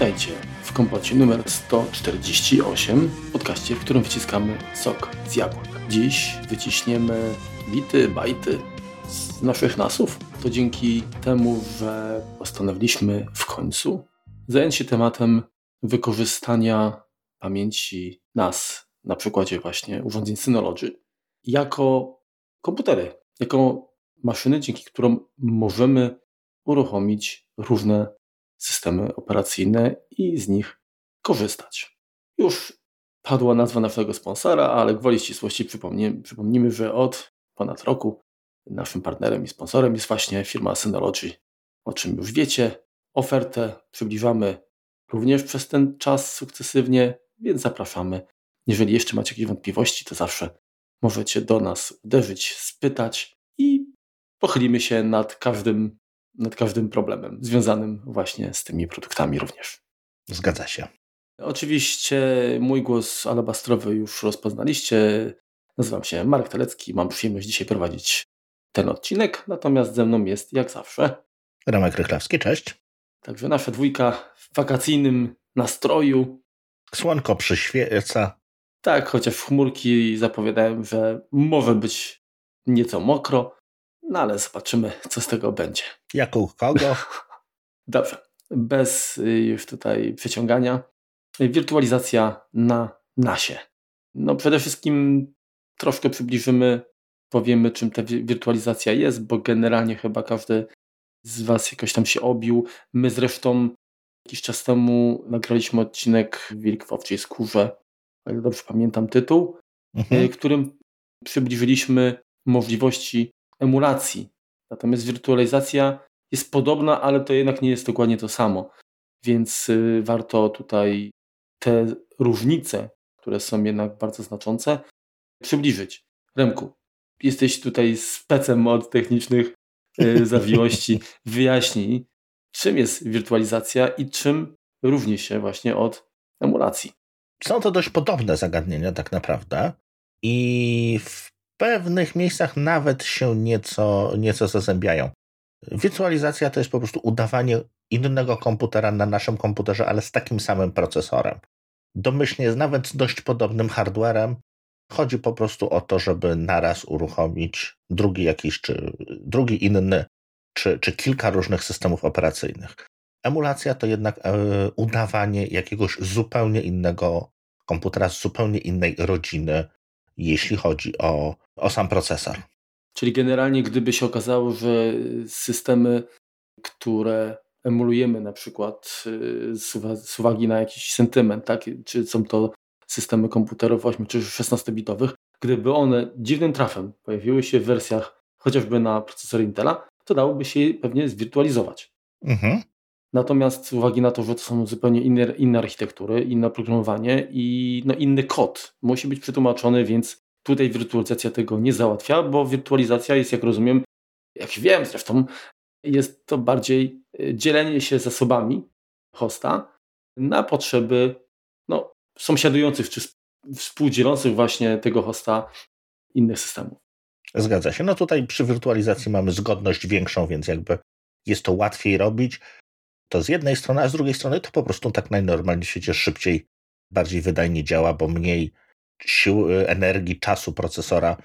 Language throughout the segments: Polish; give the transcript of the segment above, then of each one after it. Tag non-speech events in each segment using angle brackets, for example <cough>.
Witajcie w kompocie numer 148, podcaście, w którym wyciskamy sok z jabłek. Dziś wyciśniemy bity, bajty z naszych nasów. To dzięki temu, że postanowiliśmy w końcu zająć się tematem wykorzystania pamięci NAS na przykładzie właśnie urządzeń Synology jako komputery, jako maszyny, dzięki którym możemy uruchomić różne systemy operacyjne i z nich korzystać. Już padła nazwa naszego sponsora, ale gwoli ścisłości przypomnimy, przypomnimy, że od ponad roku naszym partnerem i sponsorem jest właśnie firma Synology, o czym już wiecie. Ofertę przybliżamy również przez ten czas sukcesywnie, więc zapraszamy. Jeżeli jeszcze macie jakieś wątpliwości, to zawsze możecie do nas uderzyć, spytać i pochylimy się nad każdym nad każdym problemem związanym właśnie z tymi produktami również. Zgadza się. Oczywiście mój głos alabastrowy już rozpoznaliście. Nazywam się Marek Telecki, mam przyjemność dzisiaj prowadzić ten odcinek, natomiast ze mną jest jak zawsze Ramek Rychlawski, cześć. Także nasza dwójka w wakacyjnym nastroju. Słonko przyświeca. Tak, chociaż chmurki zapowiadałem, że może być nieco mokro. No ale zobaczymy, co z tego będzie. Jak u kogo? <laughs> Dobrze. Bez y, już tutaj przeciągania. Wirtualizacja na NASie. No przede wszystkim troszkę przybliżymy, powiemy czym ta wirtualizacja jest, bo generalnie chyba każdy z Was jakoś tam się obił. My zresztą jakiś czas temu nagraliśmy odcinek Wilk w owczej skórze, o ile dobrze pamiętam tytuł, mhm. Y, którym przybliżyliśmy możliwości emulacji. Natomiast wirtualizacja jest podobna, ale to jednak nie jest dokładnie to samo. Więc y, warto tutaj te różnice, które są jednak bardzo znaczące, przybliżyć. Remku, jesteś tutaj specem od technicznych y, <laughs> zawiłości. Wyjaśnij, czym jest wirtualizacja i czym różni się właśnie od emulacji. Są to dość podobne zagadnienia tak naprawdę i w pewnych miejscach nawet się nieco, nieco zazębiają. Wirtualizacja to jest po prostu udawanie innego komputera na naszym komputerze, ale z takim samym procesorem. Domyślnie, nawet z dość podobnym hardwarem. Chodzi po prostu o to, żeby naraz uruchomić drugi jakiś, czy drugi inny, czy, czy kilka różnych systemów operacyjnych. Emulacja to jednak e, udawanie jakiegoś zupełnie innego komputera z zupełnie innej rodziny, jeśli chodzi o, o sam procesor. Czyli generalnie, gdyby się okazało, że systemy, które emulujemy na przykład y, z uwagi na jakiś sentyment, tak? czy są to systemy komputerów 8 czy 16-bitowych, gdyby one dziwnym trafem pojawiły się w wersjach chociażby na procesor Intela, to dałoby się je pewnie zwirtualizować. Mhm. Natomiast z uwagi na to, że to są zupełnie inne, inne architektury, inne oprogramowanie i no, inny kod musi być przetłumaczony, więc tutaj wirtualizacja tego nie załatwia, bo wirtualizacja jest, jak rozumiem, jak wiem zresztą, jest to bardziej e, dzielenie się zasobami hosta na potrzeby no, sąsiadujących czy współdzielących właśnie tego hosta innych systemów. Zgadza się. No tutaj przy wirtualizacji mamy zgodność większą, więc jakby jest to łatwiej robić. To z jednej strony, a z drugiej strony to po prostu tak najnormalniej w świecie szybciej, bardziej wydajnie działa, bo mniej sił, energii, czasu procesora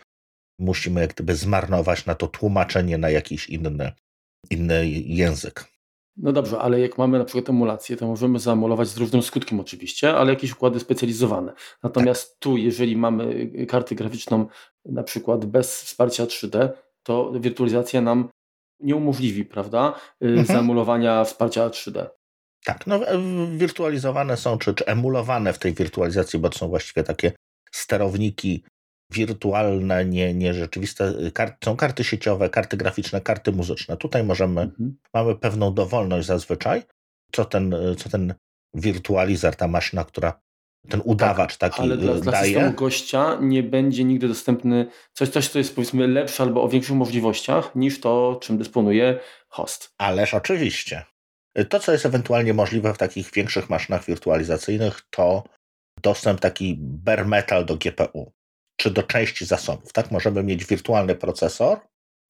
musimy jak gdyby zmarnować na to tłumaczenie na jakiś inny, inny język. No dobrze, ale jak mamy na przykład emulację, to możemy zaemulować z różnym skutkiem oczywiście, ale jakieś układy specjalizowane. Natomiast tak. tu, jeżeli mamy kartę graficzną na przykład bez wsparcia 3D, to wirtualizacja nam nie umożliwi, prawda, y, mhm. zaemulowania wsparcia 3D. Tak, no wirtualizowane są, czy, czy emulowane w tej wirtualizacji, bo to są właściwie takie sterowniki wirtualne, nie, nie rzeczywiste. są karty sieciowe, karty graficzne, karty muzyczne. Tutaj możemy, mhm. mamy pewną dowolność zazwyczaj, co ten, co ten wirtualizer, ta maszyna, która ten udawacz tak, taki ale dla, daje. dla systemu gościa nie będzie nigdy dostępny coś, coś, co jest powiedzmy lepsze albo o większych możliwościach niż to, czym dysponuje host. Ależ oczywiście. To, co jest ewentualnie możliwe w takich większych maszynach wirtualizacyjnych, to dostęp taki bare metal do GPU, czy do części zasobów. Tak, możemy mieć wirtualny procesor,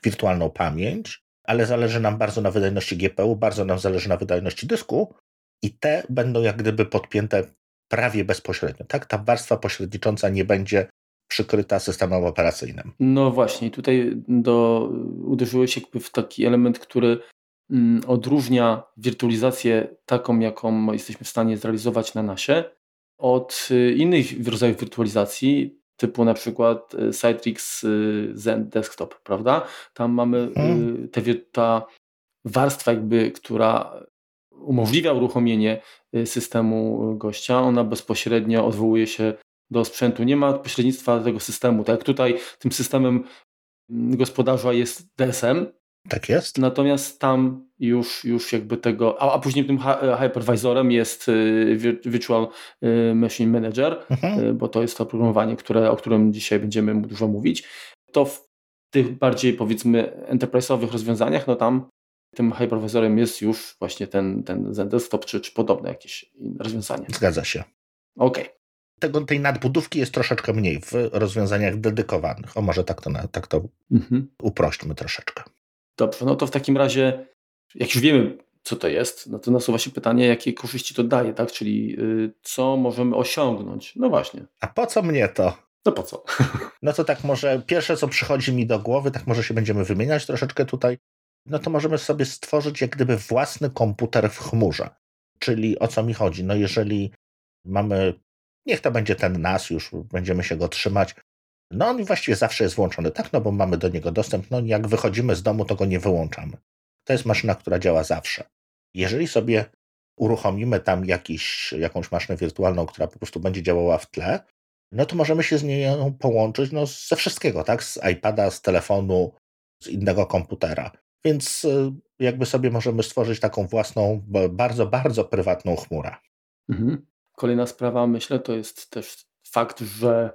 wirtualną pamięć, ale zależy nam bardzo na wydajności GPU, bardzo nam zależy na wydajności dysku, i te będą jak gdyby podpięte prawie bezpośrednio. Tak, ta warstwa pośrednicząca nie będzie przykryta systemem operacyjnym. No właśnie, tutaj do, uderzyłeś jakby w taki element, który mm, odróżnia wirtualizację taką, jaką jesteśmy w stanie zrealizować na NASie od y, innych rodzajów wirtualizacji, typu na przykład y, Citrix y, Zen Desktop, prawda? Tam mamy hmm. te, ta warstwa jakby, która umożliwia uruchomienie systemu gościa, ona bezpośrednio odwołuje się do sprzętu. Nie ma pośrednictwa tego systemu. Tak jak tutaj tym systemem mm, gospodarza jest DSM. Tak jest. Natomiast tam już, już jakby tego, a, a później tym hypervisorem jest y, Virtual y, Machine Manager, mhm. Bo to jest to oprogramowanie, które, o którym dzisiaj będziemy dużo mówić. To w tych bardziej powiedzmy enterprise'owych rozwiązaniach, no tam tym hypervisorem jest już właśnie ten, ten Zen Desktop czy, czy podobne jakieś rozwiązanie. Zgadza się. Okej. Okay tego, tej nadbudówki jest troszeczkę mniej w rozwiązaniach dedykowanych. O, może tak to, tak to mhm. uprośćmy troszeczkę. Dobrze, no to w takim razie, jak już wiemy, co to jest, no to nasuwa się pytanie, jakie korzyści to daje, tak? Czyli yy, co możemy osiągnąć? No właśnie. A po co mnie to? No po co? <laughs> no to tak może pierwsze, co przychodzi mi do głowy, tak może się będziemy wymieniać troszeczkę tutaj, no to możemy sobie stworzyć jak gdyby własny komputer w chmurze. Czyli o co mi chodzi? No jeżeli mamy niech to będzie ten nas, już będziemy się go trzymać. No on właściwie zawsze jest włączony, tak, no bo mamy do niego dostęp, no jak wychodzimy z domu, to go nie wyłączamy. To jest maszyna, która działa zawsze. Jeżeli sobie uruchomimy tam jakiś, jakąś maszynę wirtualną, która po prostu będzie działała w tle, no to możemy się z nią połączyć no, ze wszystkiego, tak? Z iPada, z telefonu, z innego komputera. Więc y, jakby sobie możemy stworzyć taką własną, bardzo, bardzo prywatną chmurę. Mhm. Kolejna sprawa, myślę, to jest też fakt, że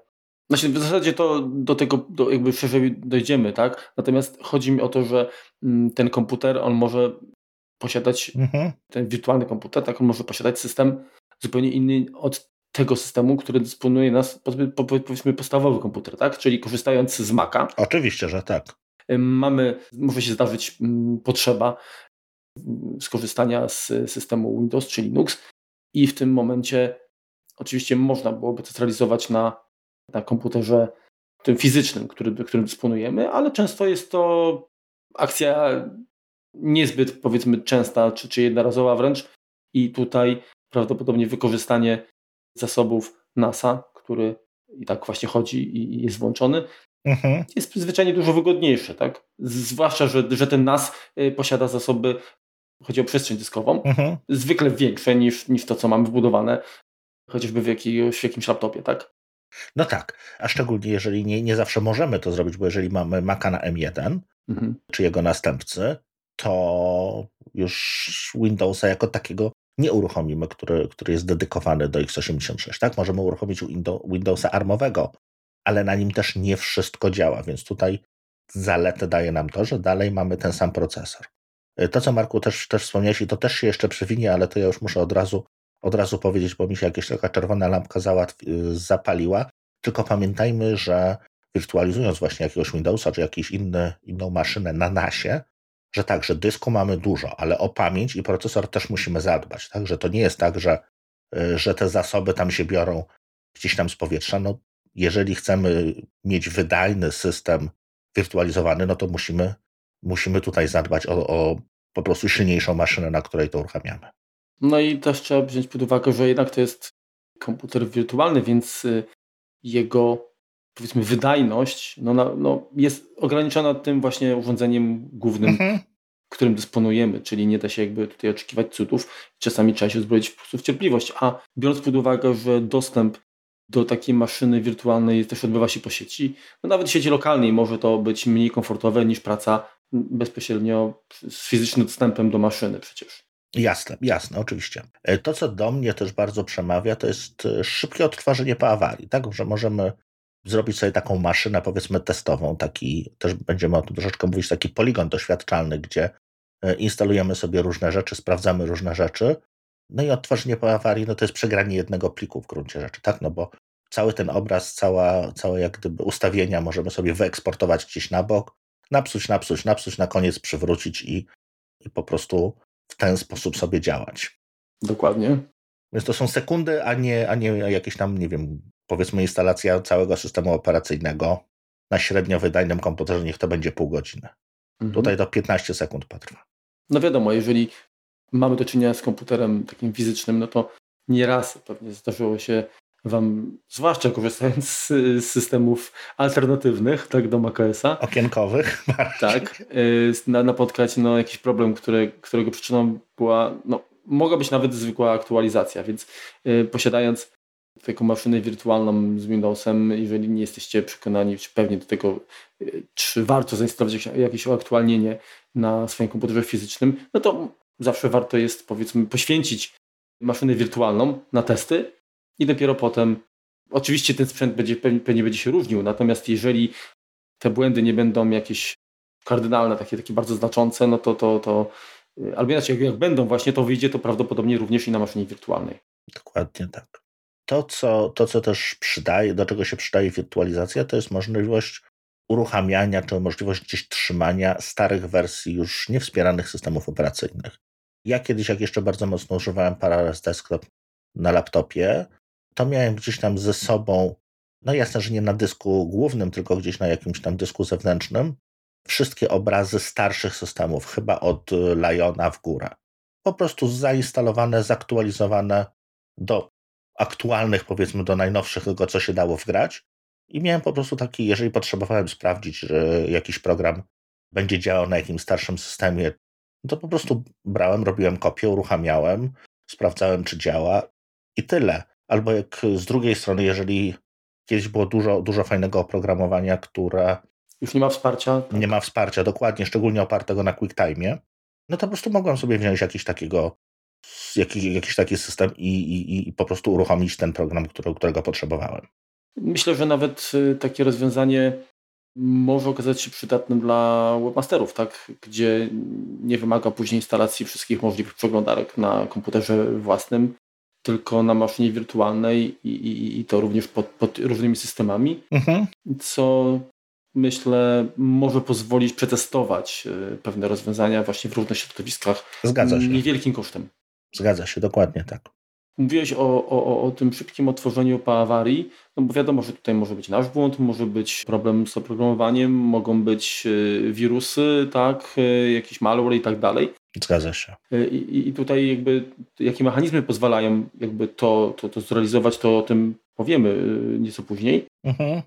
znaczy w zasadzie to do tego do jakby szerzej dojdziemy, tak? Natomiast chodzi mi o to, że mm, ten komputer, on może posiadać, mhm. ten wirtualny komputer, tak, on może posiadać system zupełnie inny od tego systemu, który dysponuje nas, powiedzmy, podstawowy komputer, tak? Czyli korzystając z Maca. Oczywiście, że tak. Mamy, może się zdarzyć mm, potrzeba mm, skorzystania z systemu Windows czy Linux i w tym momencie oczywiście można byłoby to zrealizować na, na komputerze tym fizycznym, który, którym dysponujemy, ale często jest to akcja niezbyt powiedzmy częsta czy, czy jednorazowa wręcz i tutaj prawdopodobnie wykorzystanie zasobów NASA, który i tak właśnie chodzi i jest włączony, mhm. jest zwyczajnie dużo wygodniejsze, tak? Zwłaszcza, że, że ten NAS y, posiada zasoby chodzi o przestrzeń dyskową, mhm. zwykle większe niż, niż to, co mamy wbudowane chociażby w, jakiegoś, w jakimś laptopie, tak? No tak, a szczególnie jeżeli nie, nie zawsze możemy to zrobić, bo jeżeli mamy Maca na M1, mhm. czy jego następcy, to już Windowsa jako takiego nie uruchomimy, który, który jest dedykowany do x86. Tak? Możemy uruchomić Windowsa armowego, ale na nim też nie wszystko działa, więc tutaj zaletę daje nam to, że dalej mamy ten sam procesor. E, to, co Marku też, też wspomniałeś, i to też się jeszcze przewinie, ale to ja już muszę od razu, od razu powiedzieć, bo mi się jakaś taka czerwona lampka załatwi, zapaliła. Tylko pamiętajmy, że wirtualizując właśnie jakiegoś Windowsa czy jakąś inną maszynę na NASie, że tak, że dysku mamy dużo, ale o pamięć i procesor też musimy zadbać. Tak? Że to nie jest tak, że, e, że te zasoby tam się biorą gdzieś tam z powietrza. No, jeżeli chcemy mieć wydajny system wirtualizowany, no to musimy, musimy tutaj zadbać o, o po prostu silniejszą maszynę, na której to uruchamiamy. No i też trzeba wziąć pod uwagę, że jednak to jest komputer wirtualny, więc y, jego powiedzmy wydajność no, no, jest ograniczona tym właśnie urządzeniem głównym, mhm. którym dysponujemy, czyli nie da się jakby tutaj oczekiwać cudów. Czasami trzeba się uzbroić po prostu w cierpliwość, a biorąc pod uwagę, że dostęp do takiej maszyny wirtualnej też odbywa się po sieci, no nawet sieci lokalnej może to być mniej komfortowe niż praca bezpośrednio z fizycznym dostępem do maszyny przecież. Jasne, jasne, oczywiście. E, to, co do mnie też bardzo przemawia, to jest e, szybkie odtwarzanie po awarii, tak, że możemy zrobić sobie taką maszynę, powiedzmy, testową, taki, też będziemy o tym troszeczkę mówić, taki poligon doświadczalny, gdzie e, instalujemy sobie różne rzeczy, sprawdzamy różne rzeczy, no i odtwarzanie po awarii, no to jest przegranie jednego pliku w gruncie rzeczy, tak, no bo cały ten obraz, cała, całe jak gdyby ustawienia możemy sobie wyeksportować gdzieś na bok, napsuć, napsuć, napsuć, na koniec przywrócić i, i po prostu w ten sposób sobie działać. Dokładnie. Więc to są sekundy, a nie, a nie jakieś tam, nie wiem, powiedzmy instalacja całego systemu operacyjnego na średnio wydajnym komputerze, niech to będzie pół godziny. Mhm. Tutaj to 15 sekund potrwa. No wiadomo, jeżeli mamy do czynienia z komputerem takim fizycznym, no to nieraz pewnie zdarzyło się Wam, zwłaszcza korzystając z, systemów alternatywnych, tak, do macOSa. Okienkowych. <laughs> Tak, y, na, napotkać no, jakiś problem, który, którego przyczyną była, no, mogła być nawet zwykła aktualizacja, więc y, posiadając taką maszynę wirtualną z Windowsem, jeżeli nie jesteście przekonani, czy pewnie do tego, y, czy warto zainstalować jakieś uaktualnienie na swoim komputerze fizycznym, no to zawsze warto jest powiedzmy poświęcić maszynę wirtualną na testy i dopiero potem, oczywiście ten sprzęt będzie, pewnie będzie się różnił, natomiast jeżeli te błędy nie będą jakieś kardynalne, takie, takie bardzo znaczące, no to, to, to y, albo inaczej, jak, jak będą właśnie, to wyjdzie to prawdopodobnie również i na maszynie wirtualnej. Dokładnie tak. To co, to, co też przydaje, do czego się przydaje wirtualizacja, to jest możliwość uruchamiania, czy możliwość gdzieś trzymania starych wersji już niewspieranych systemów operacyjnych. Ja kiedyś, jak jeszcze bardzo mocno używałem Parallels Desktop na laptopie, to miałem gdzieś tam ze sobą, no jasne, że nie na dysku głównym, tylko gdzieś na jakimś tam dysku zewnętrznym, wszystkie obrazy starszych systemów, chyba od Liona w górę. Po prostu zainstalowane, zaktualizowane do aktualnych, powiedzmy, do najnowszych, tego co się dało wgrać. I miałem po prostu taki, jeżeli potrzebowałem sprawdzić, że jakiś program będzie działał na jakimś starszym systemie, to po prostu brałem, robiłem kopię, uruchamiałem, sprawdzałem, czy działa i tyle. Albo jak z drugiej strony, jeżeli kiedyś było dużo, dużo fajnego oprogramowania, które. Już nie ma wsparcia. Nie ma wsparcia, dokładnie, szczególnie opartego na QuickTime, no to po prostu mogłem sobie wziąć jakiś takiego, jakiś, jakiś taki system i, i, i po prostu uruchomić ten program, który, którego potrzebowałem. Myślę, że nawet y, takie rozwiązanie może okazać się przydatne dla webmasterów, tak? gdzie nie wymaga później instalacji wszystkich możliwych przeglądarek na komputerze własnym, tylko na maszynie wirtualnej i, i, i to również pod, pod, różnymi systemami, mhm. co myślę może pozwolić przetestować e, pewne rozwiązania właśnie w różnych środowiskach Zgadza się. niewielkim kosztem. Zgadza się, dokładnie tak. Mówiłeś o, o, o tym szybkim otworzeniu po awarii, no bo wiadomo, że tutaj może być nasz błąd, może być problem z oprogramowaniem, mogą być e, wirusy, tak, e, jakiś malware i tak dalej. Zgadza się. E, I, I, tutaj jakby jakie mechanizmy pozwalają jakby to, to, to zrealizować, to o tym powiemy nieco później. Mhm.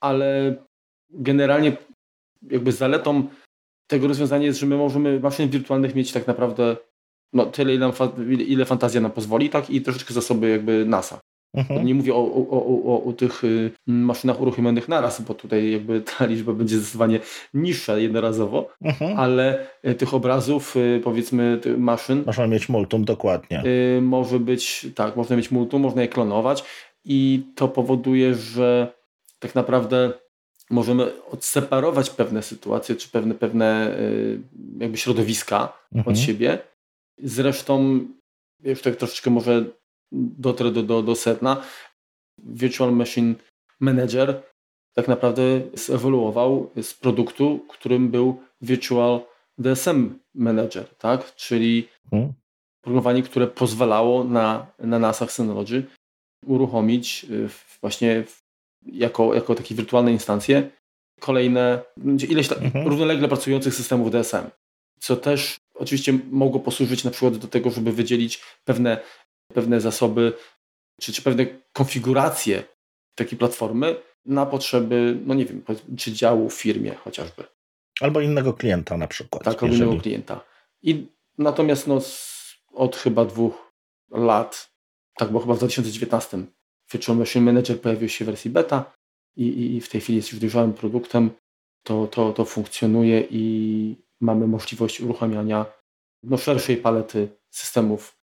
Ale generalnie jakby zaletą tego rozwiązania jest, że my możemy maszyn wirtualnych mieć tak naprawdę no, tyle, ile, ile fantazja nam pozwoli, tak i troszeczkę zasoby jakby NASA. Mhm. Nie mówię o, o, o, o, tych y, maszynach uruchomionych naraz, bo tutaj jakby <laughs> ta liczba będzie zdecydowanie niższa jednorazowo, mhm. ale y, tych obrazów, y, powiedzmy, maszyn. Można mieć multum, dokładnie. Może być, tak, można mieć multum, można je klonować i to powoduje, że tak naprawdę możemy odseparować pewne sytuacje, czy pewne, pewne jakby środowiska mhm. od siebie Zresztą, jeszcze troszeczkę może dotrę do, do, do sedna, Virtual Machine Manager tak naprawdę zewoluował z produktu, którym był Virtual DSM Manager, tak? czyli hmm. programowanie, które pozwalało na, na NASach Synology uruchomić y, właśnie jako, jako takie wirtualne instancje kolejne, ileś mhm. równolegle pracujących systemów DSM, co też oczywiście mogło posłużyć na przykład do tego, żeby wydzielić pewne, pewne zasoby czy, czy pewne konfiguracje takiej platformy na potrzeby, no nie wiem, czy działu w firmie chociażby. Albo innego klienta na przykład. Tak, albo innego klienta. I natomiast no, od chyba dwóch lat, tak, bo chyba w 2019 Virtual Machine Manager pojawił się w wersji beta i, i w tej chwili jest już dojrzałym produktem. To, to, to funkcjonuje i mamy możliwość uruchamiania no, szerszej palety systemów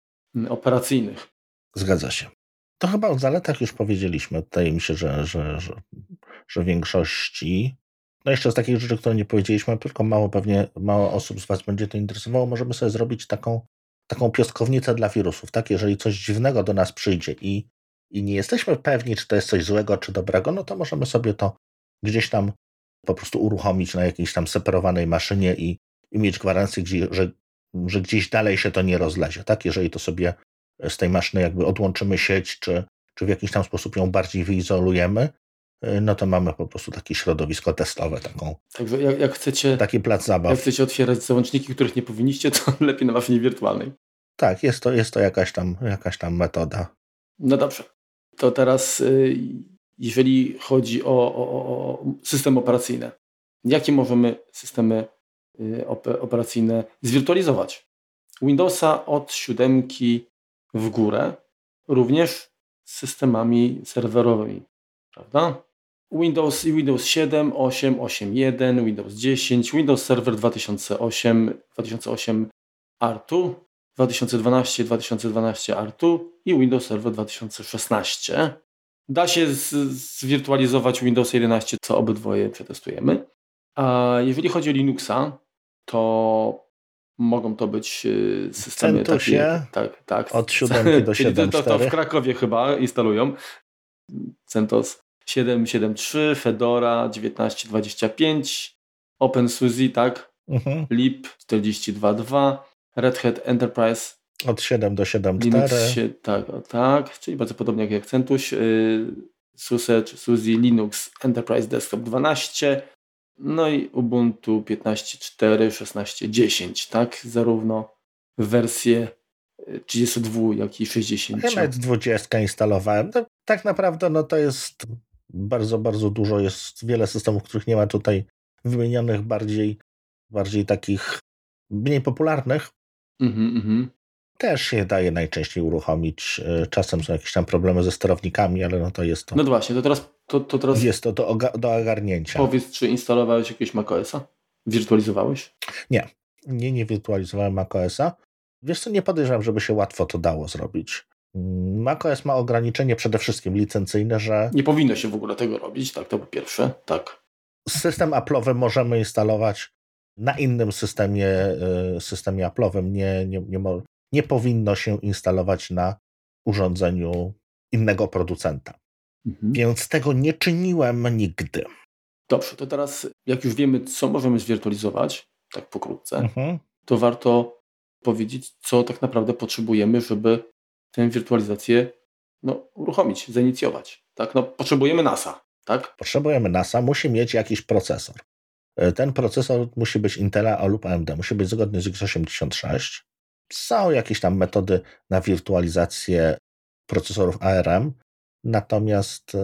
operacyjnych. Zgadza się. To chyba o zaletach już powiedzieliśmy. Wydaje mi się, że, że, że, że większości. No jeszcze z takich rzeczy, które nie powiedzieliśmy, tylko mało pewnie mało osób z Was będzie to interesowało, możemy sobie zrobić taką, taką piaskownicę dla wirusów. Tak, jeżeli coś dziwnego do nas przyjdzie i, i nie jesteśmy pewni, czy to jest coś złego, czy dobrego, no to możemy sobie to gdzieś tam po prostu uruchomić na jakiejś tam separowanej maszynie i, i mieć gwarancję, że, że gdzieś dalej się to nie rozlezie. Tak? Jeżeli to sobie z tej maszyny jakby odłączymy sieć, czy, czy w jakiś tam sposób ją bardziej wyizolujemy, no to mamy po prostu takie środowisko testowe, taką, Także jak, jak chcecie, taki plac zabaw. jak chcecie otwierać załączniki, których nie powinniście, to <laughs> lepiej na maszynie wirtualnej. Tak, jest to, jest to jakaś, tam, jakaś tam metoda. No dobrze. To teraz, y, jeżeli chodzi o, o, o systemy operacyjne, jakie możemy systemy y, operacyjne zwirtualizować? Windowsa od siódemki w górę, również z systemami serwerowymi, prawda? Windows i Windows 7, 8, 8.1, Windows 10, Windows Server 2008, 2008 R2, 2012, 2012 R2 i Windows Server 2016. Da się zwirtualizować Windows 11, co obydwoje przetestujemy. A jeżeli chodzi o Linuxa, to mogą to być y, systemy takie, tak, tak. od 7 do <laughs> 7.4. To, to w Krakowie chyba instalują. CentOS 7.7.3, Fedora 19.25, OpenSUSE, tak? Mhm. Lib 42.2, Red Hat Enterprise od 7 do 7.4. Tak, tak, czyli bardzo podobnie jak CentOS, yy, SUSE czy SUSE Linux Enterprise Desktop 12, no i Ubuntu 15.4, 16.10, tak? Zarówno wersje 32, jak i 60. Ja nawet 20 instalowałem. No, tak naprawdę no to jest bardzo, bardzo dużo. Jest wiele systemów, których nie ma tutaj wymienionych, bardziej, bardziej takich mniej popularnych. Mhm, mhm. Też się daje najczęściej uruchomić. E, czasem są jakieś tam problemy ze sterownikami, ale no to jest to. No właśnie, to teraz. To, to teraz jest to do, do ogarnięcia. Powiedz, czy instalowałeś jakiegoś macOSa? Wirtualizowałeś? Nie, nie, nie wirtualizowałem macOSa. Wiesz co, nie podejrzewam, żeby się łatwo to dało zrobić. MacOS ma ograniczenie przede wszystkim licencyjne, że... Nie powinno się w ogóle tego robić, tak, to po pierwsze, tak. System Apple'owy możemy instalować na innym systemie, y, systemie Apple'owym. Nie, nie, nie, nie powinno się instalować na urządzeniu innego producenta. Mhm. Więc tego nie czyniłem nigdy. Dobrze, to teraz jak już wiemy, co możemy zwirtualizować, tak pokrótce, mhm. to warto powiedzieć, co tak naprawdę potrzebujemy, żeby tę wirtualizację no, uruchomić, zainicjować. Tak? No, potrzebujemy NASA. Tak? Potrzebujemy NASA, musi mieć jakiś procesor. E, ten procesor musi być Intela lub AMD, musi być zgodny z x86. Są jakieś tam metody na wirtualizację procesorów ARM, natomiast e,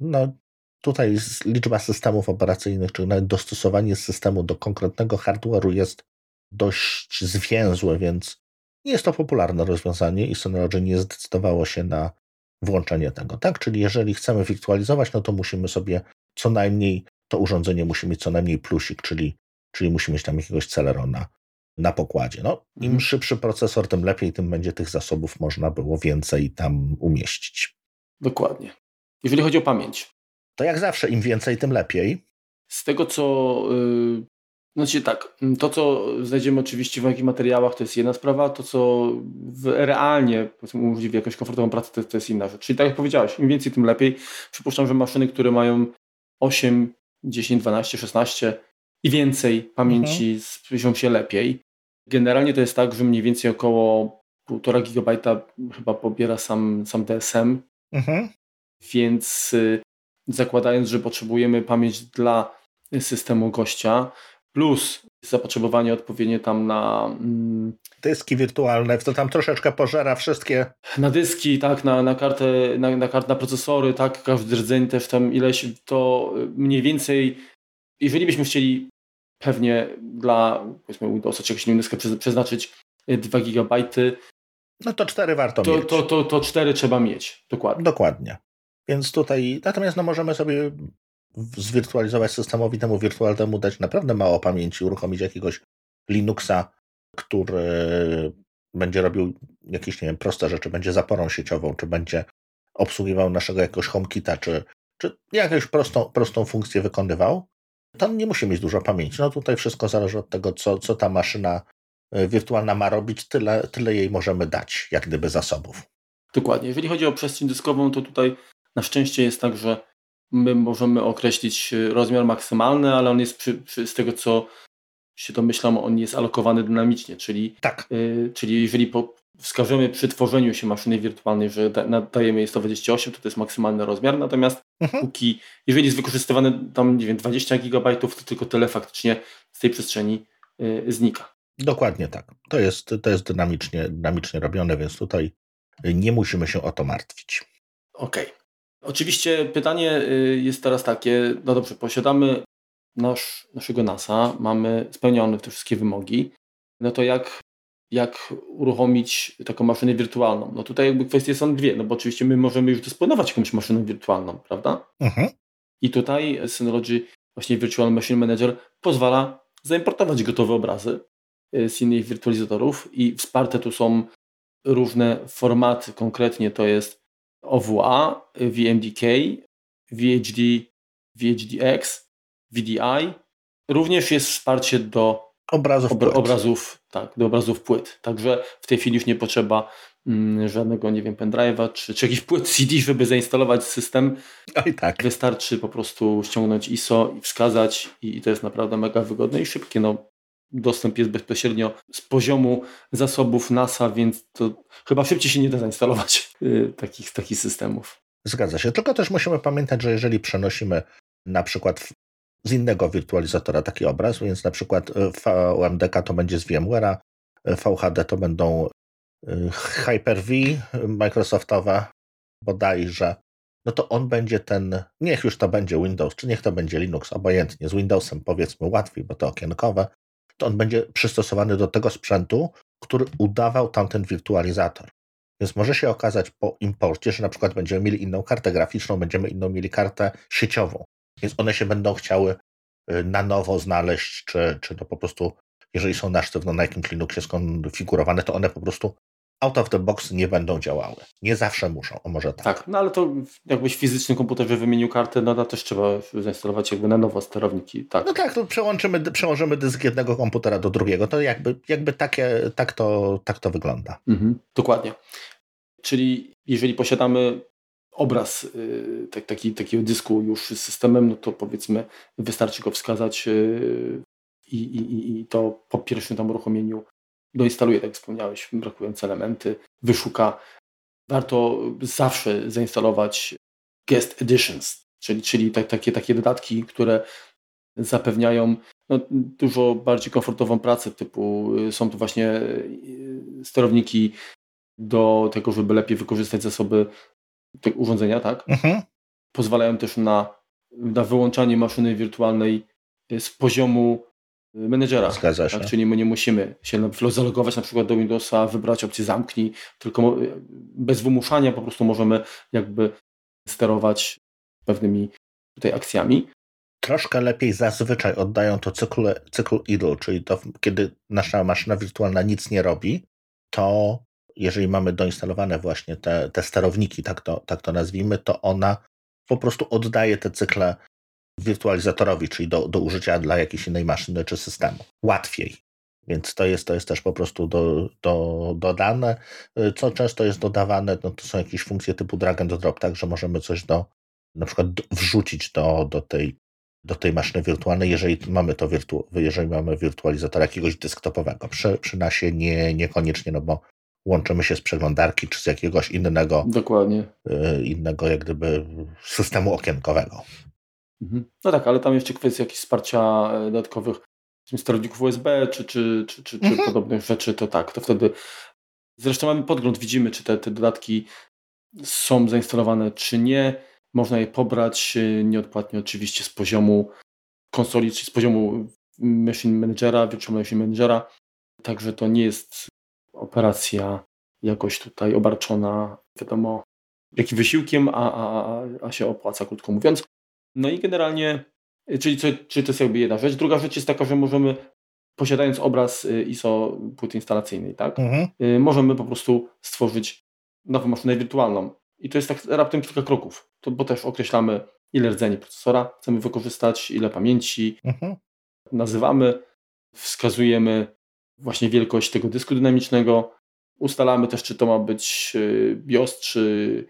no, tutaj liczba systemów operacyjnych, czy nawet dostosowanie systemu do konkretnego hardware'u jest dość zwięzłe, więc nie jest to popularne rozwiązanie i Synology nie zdecydowało się na włączenie tego. Tak, czyli jeżeli chcemy wirtualizować, no to musimy sobie co najmniej, to urządzenie musi mieć co najmniej plusik, czyli, czyli musi mieć tam jakiegoś Celerona na pokładzie. No, Im mhm. szybszy procesor, tym lepiej, tym będzie tych zasobów można było więcej tam umieścić. Dokładnie. Jeżeli chodzi o pamięć. To jak zawsze, im więcej, tym lepiej. Z tego, co yy, znaczy tak, to co znajdziemy oczywiście w jakichś materiałach to jest jedna sprawa, to co w, realnie umożliwi jakąś komfortową pracę to, to jest inna rzecz. Czyli tak jak powiedziałeś, im więcej tym lepiej. Przypuszczam, że maszyny, które mają 8, 10, 12, 16 i więcej pamięci mhm. spiszą się lepiej. Generalnie to jest tak, że mniej więcej około 1,5 GB chyba pobiera sam, sam DSM. Mhm. Więc y, zakładając, że potrzebujemy pamięć dla systemu gościa, plus zapotrzebowanie odpowiednie tam na... Mm, dyski wirtualne, to tam troszeczkę pożera wszystkie. Na dyski, tak, na, na kartę, na, na, kart, na procesory, tak, każdy rdzeń też tam ileś, to mniej więcej, jeżeli byśmy chcieli pewnie dla, powiedzmy, Windowsa czegoś innego przeznaczyć 2 GB, no to 4 warto to, mieć. To, to, to 4 trzeba mieć, dokładnie. Dokładnie. Więc tutaj, natomiast no możemy sobie zwirtualizować systemowi temu wirtualnemu, dać naprawdę mało pamięci, uruchomić jakiegoś Linuxa, który będzie robił jakieś, nie wiem, proste rzeczy, będzie zaporą sieciową, czy będzie obsługiwał naszego jakiegoś HomeKita, czy, czy jakąś prostą, prostą funkcję wykonywał, to nie musi mieć dużo pamięci. No tutaj wszystko zależy od tego, co, co ta maszyna wirtualna ma robić, tyle, tyle jej możemy dać, jak gdyby zasobów. Dokładnie. Jeżeli chodzi o przestrzeń dyskową, to tutaj na szczęście jest tak, że my możemy określić e, rozmiar maksymalny, ale on jest przy, przy, z tego co się domyślam, on jest alokowany dynamicznie, czyli, tak. y, czyli jeżeli po, wskażemy przy tworzeniu się maszyny wirtualnej, że dajemy jej 128, to to jest maksymalny rozmiar, natomiast mhm. póki, jeżeli jest wykorzystywane tam, nie wiem, 20 GB, to tylko tyle faktycznie z tej przestrzeni y, znika. Dokładnie tak. To jest, to jest dynamicznie, dynamicznie robione, więc tutaj nie musimy się o to martwić. Okej. Okay. Oczywiście pytanie y, jest teraz takie, no dobrze, posiadamy nasz, naszego NASA, mamy spełnione te wszystkie wymogi, no to jak, jak uruchomić taką maszynę wirtualną? No tutaj jakby kwestie są dwie, no bo oczywiście my możemy już dysponować jakąś maszyną wirtualną, prawda? Mhm. I tutaj Synology, właśnie Virtual Machine Manager pozwala zaimportować gotowe obrazy z innych wirtualizatorów i wsparte tu są różne formaty, konkretnie to jest OWA, VMDK, VHD, VHDX, VDI. Również jest wsparcie do obrazów, ob, obrazów, tak, do obrazów płyt. Także w tej chwili już nie potrzeba mm, żadnego, nie wiem, pendrive'a czy, czy jakiś płyt CD, żeby zainstalować system. <laughs> Oj, tak. Wystarczy po prostu ściągnąć ISO i wskazać i, i to jest naprawdę mega wygodne i szybkie. No, dostęp jest bezpośrednio z poziomu zasobów NASA, więc to chyba szybciej się nie da zainstalować yy, takich, takich systemów. Zgadza się, tylko też musimy pamiętać, że jeżeli przenosimy na przykład z innego wirtualizatora taki obraz, więc na przykład y, VMDK to będzie z VMware'a, y, VHD to będą y, Hyper-V Microsoftowe bodajże, no to on będzie ten, niech już to będzie Windows, czy niech to będzie Linux, obojętnie, z Windowsem powiedzmy łatwiej, bo to okienkowe, on będzie przystosowany do tego sprzętu, który udawał tamten wirtualizator. Więc może się okazać po imporcie, że na przykład będziemy mieli inną kartę graficzną, będziemy inną mieli kartę sieciową. Więc one się będą chciały y, na nowo znaleźć, czy, czy to po prostu, jeżeli są na sztywno na jakimś Linuxie skonfigurowane, to one po prostu out of the box nie będą działały. Nie zawsze muszą, o może tak. Tak, no ale to jakbyś w fizycznym komputerze wymienił kartę, no to też trzeba zainstalować jakby na nowo sterowniki. Tak. No tak, to przełączymy, przełożymy dysk jednego komputera do drugiego. To jakby, jakby takie, tak, to, tak to wygląda. Mhm, dokładnie. Czyli jeżeli posiadamy obraz y, tak, taki, takiego dysku już z systemem, no to powiedzmy wystarczy go wskazać y, i, i, i to po pierwszym tam uruchomieniu doinstaluje, tak jak wspomniałeś, brakujące elementy, wyszuka. Warto zawsze zainstalować guest editions, czyli, czyli tak, takie, takie dodatki, które zapewniają no, dużo bardziej komfortową pracę, typu y, są to właśnie sterowniki do tego, żeby lepiej wykorzystać zasoby tego urządzenia, tak? Mhm. Pozwalają też na, na wyłączanie maszyny wirtualnej z poziomu y, menedżera. Zgadza się. Tak? Czyli my nie musimy się zalogować na przykład do Windowsa, wybrać opcję zamknij, tylko bez wymuszania po prostu możemy jakby sterować pewnymi tutaj akcjami. Troszkę lepiej zazwyczaj oddają to cykl, cykl idle, czyli to kiedy nasza maszyna wirtualna nic nie robi, to jeżeli mamy doinstalowane właśnie te, te sterowniki, tak to, tak to nazwijmy, to ona po prostu oddaje te cykle wirtualizatorowi, czyli do, do użycia dla jakiejś innej maszyny czy systemu. Łatwiej. Więc to jest, to jest też po prostu do, do, dodane. Co często jest dodawane, no to są jakieś funkcje typu drag and drop, tak, że możemy coś do, na przykład wrzucić do, do, tej, do tej maszyny wirtualnej, jeżeli mamy to wirtu, jeżeli mamy wirtualizator jakiegoś desktopowego. Przy, przy nasie nie, niekoniecznie, no bo łączymy się z przeglądarki czy z jakiegoś innego, Dokładnie. Y, innego jak gdyby systemu okienkowego. Mhm. No tak, ale tam jeszcze kwestia jakichś wsparcia e, dodatkowych sterowników USB czy, czy, czy, czy, mhm. czy podobnych rzeczy, to tak, to wtedy zresztą mamy podgląd, widzimy czy te, te dodatki są zainstalowane czy nie. Można je pobrać e, nieodpłatnie oczywiście z poziomu konsoli, czy z poziomu Machine Managera, Virtual Machine Managera. Także to nie jest operacja jakoś tutaj obarczona, wiadomo, jakim wysiłkiem, a, a, a się opłaca, krótko mówiąc. No i generalnie, czyli, co, czyli to jest jakby jedna rzecz. Druga rzecz jest taka, że możemy, posiadając obraz y, ISO płyty instalacyjnej, tak, mhm. Y, możemy po prostu stworzyć nową maszynę wirtualną. I to jest tak raptem kilka kroków, to, bo też określamy, ile rdzeni procesora chcemy wykorzystać, ile pamięci, mhm. nazywamy, wskazujemy właśnie wielkość tego dysku dynamicznego. Ustalamy też, czy to ma być y, BIOS, czy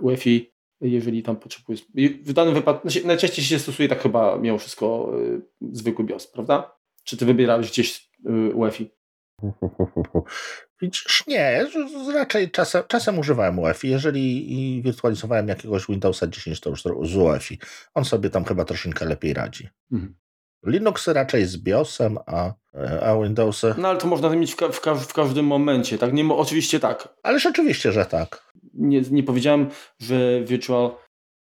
UEFI, jeżeli tam potrzebuje. W danym wypadku, znaczy, najczęściej się stosuje tak chyba mimo wszystko y, zwykły BIOS, prawda? Czy ty wybierałeś gdzieś y, UEFI? <laughs> Widzisz, nie, raczej czasem, czasem używałem UEFI. Jeżeli wirtualizowałem jakiegoś Windowsa 10, to już z UEFI. On sobie tam chyba troszeczkę lepiej radzi. Mhm. Linuxy raczej z BIOSem, a, a Windowsy... No ale to można mieć w, ka w, ka w każdym momencie, tak? Nie, oczywiście tak. Ależ oczywiście, że tak. Nie, nie powiedziałem, że Virtual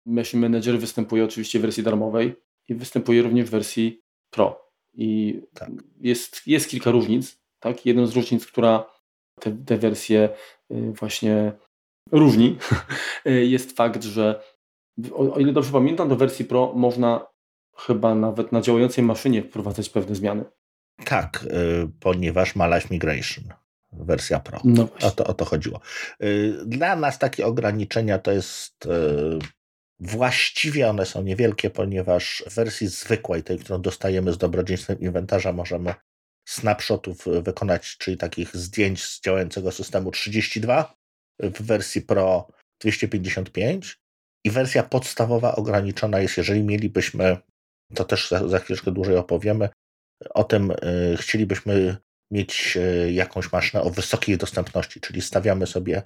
Machine Manager występuje oczywiście w wersji darmowej i występuje również w wersji Pro. I tak. jest, jest kilka różnic. Tak? Jedną z różnic, która te, te wersje y, właśnie różni, <laughs> jest fakt, że o, o ile dobrze pamiętam, do wersji Pro można chyba nawet na działającej maszynie wprowadzać pewne zmiany. Tak, y, ponieważ ma Live Migration, wersja Pro. No o, to, o to chodziło. Y, dla nas takie ograniczenia to jest Właściwie one są niewielkie, ponieważ w wersji zwykłej, tej, którą dostajemy z dobrodziejstwem inwentarza, możemy snapshotów wykonać, czyli takich zdjęć z działającego systemu 32, w wersji Pro 255 i wersja podstawowa ograniczona jest, jeżeli mielibyśmy, to też za, za chwileczkę dłużej opowiemy, o tym y, chcielibyśmy mieć y, jakąś maszynę o wysokiej dostępności, czyli stawiamy sobie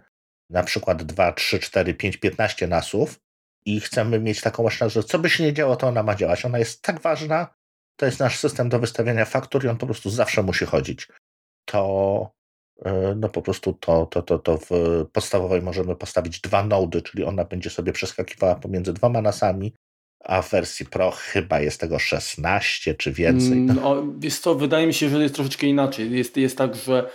na przykład 2, 3, 4, 5, 15 nasów i chcemy mieć taką maszynę, że co by się nie działo, to ona ma działać. Ona jest tak ważna, to jest nasz system do wystawiania faktur i on po prostu zawsze musi chodzić. To e, no po prostu to, to, to, to w podstawowej możemy postawić dwa nody, czyli ona będzie sobie przeskakiwała pomiędzy dwoma nasami, a w wersji Pro chyba jest tego 16 czy więcej. No, jest to, wydaje mi się, że jest troszeczkę inaczej. Jest, jest tak, że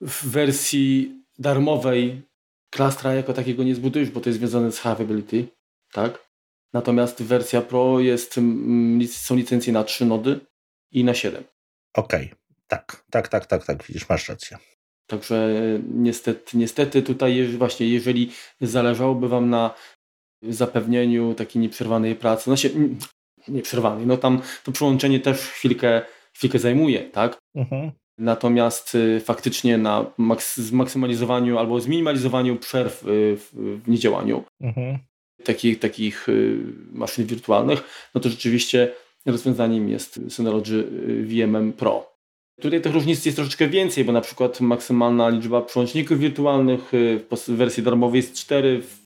w wersji darmowej klastra jako takiego nie zbudujesz, bo to jest związane z havability tak? Natomiast wersja Pro jest, mm, są licencje na 3 nody i na 7. Okej, okay. tak, tak, tak, tak, tak, widzisz, masz rację. Także e, niestety, niestety tutaj właśnie, jeżeli zależałoby Wam na zapewnieniu takiej nieprzerwanej pracy, się, nieprzerwanej, no tam to przyłączenie też chwilkę, chwilkę zajmuje, tak? Mhm. Natomiast y, faktycznie na maks zmaksymalizowaniu albo zminimalizowaniu przerw y, w, w niedziałaniu mhm takich, takich y, maszyn wirtualnych, no to rzeczywiście rozwiązaniem jest Synology VMM Pro. Tutaj tych różnic jest troszeczkę więcej, bo na przykład maksymalna liczba przełączników wirtualnych w wersji darmowej jest 4, w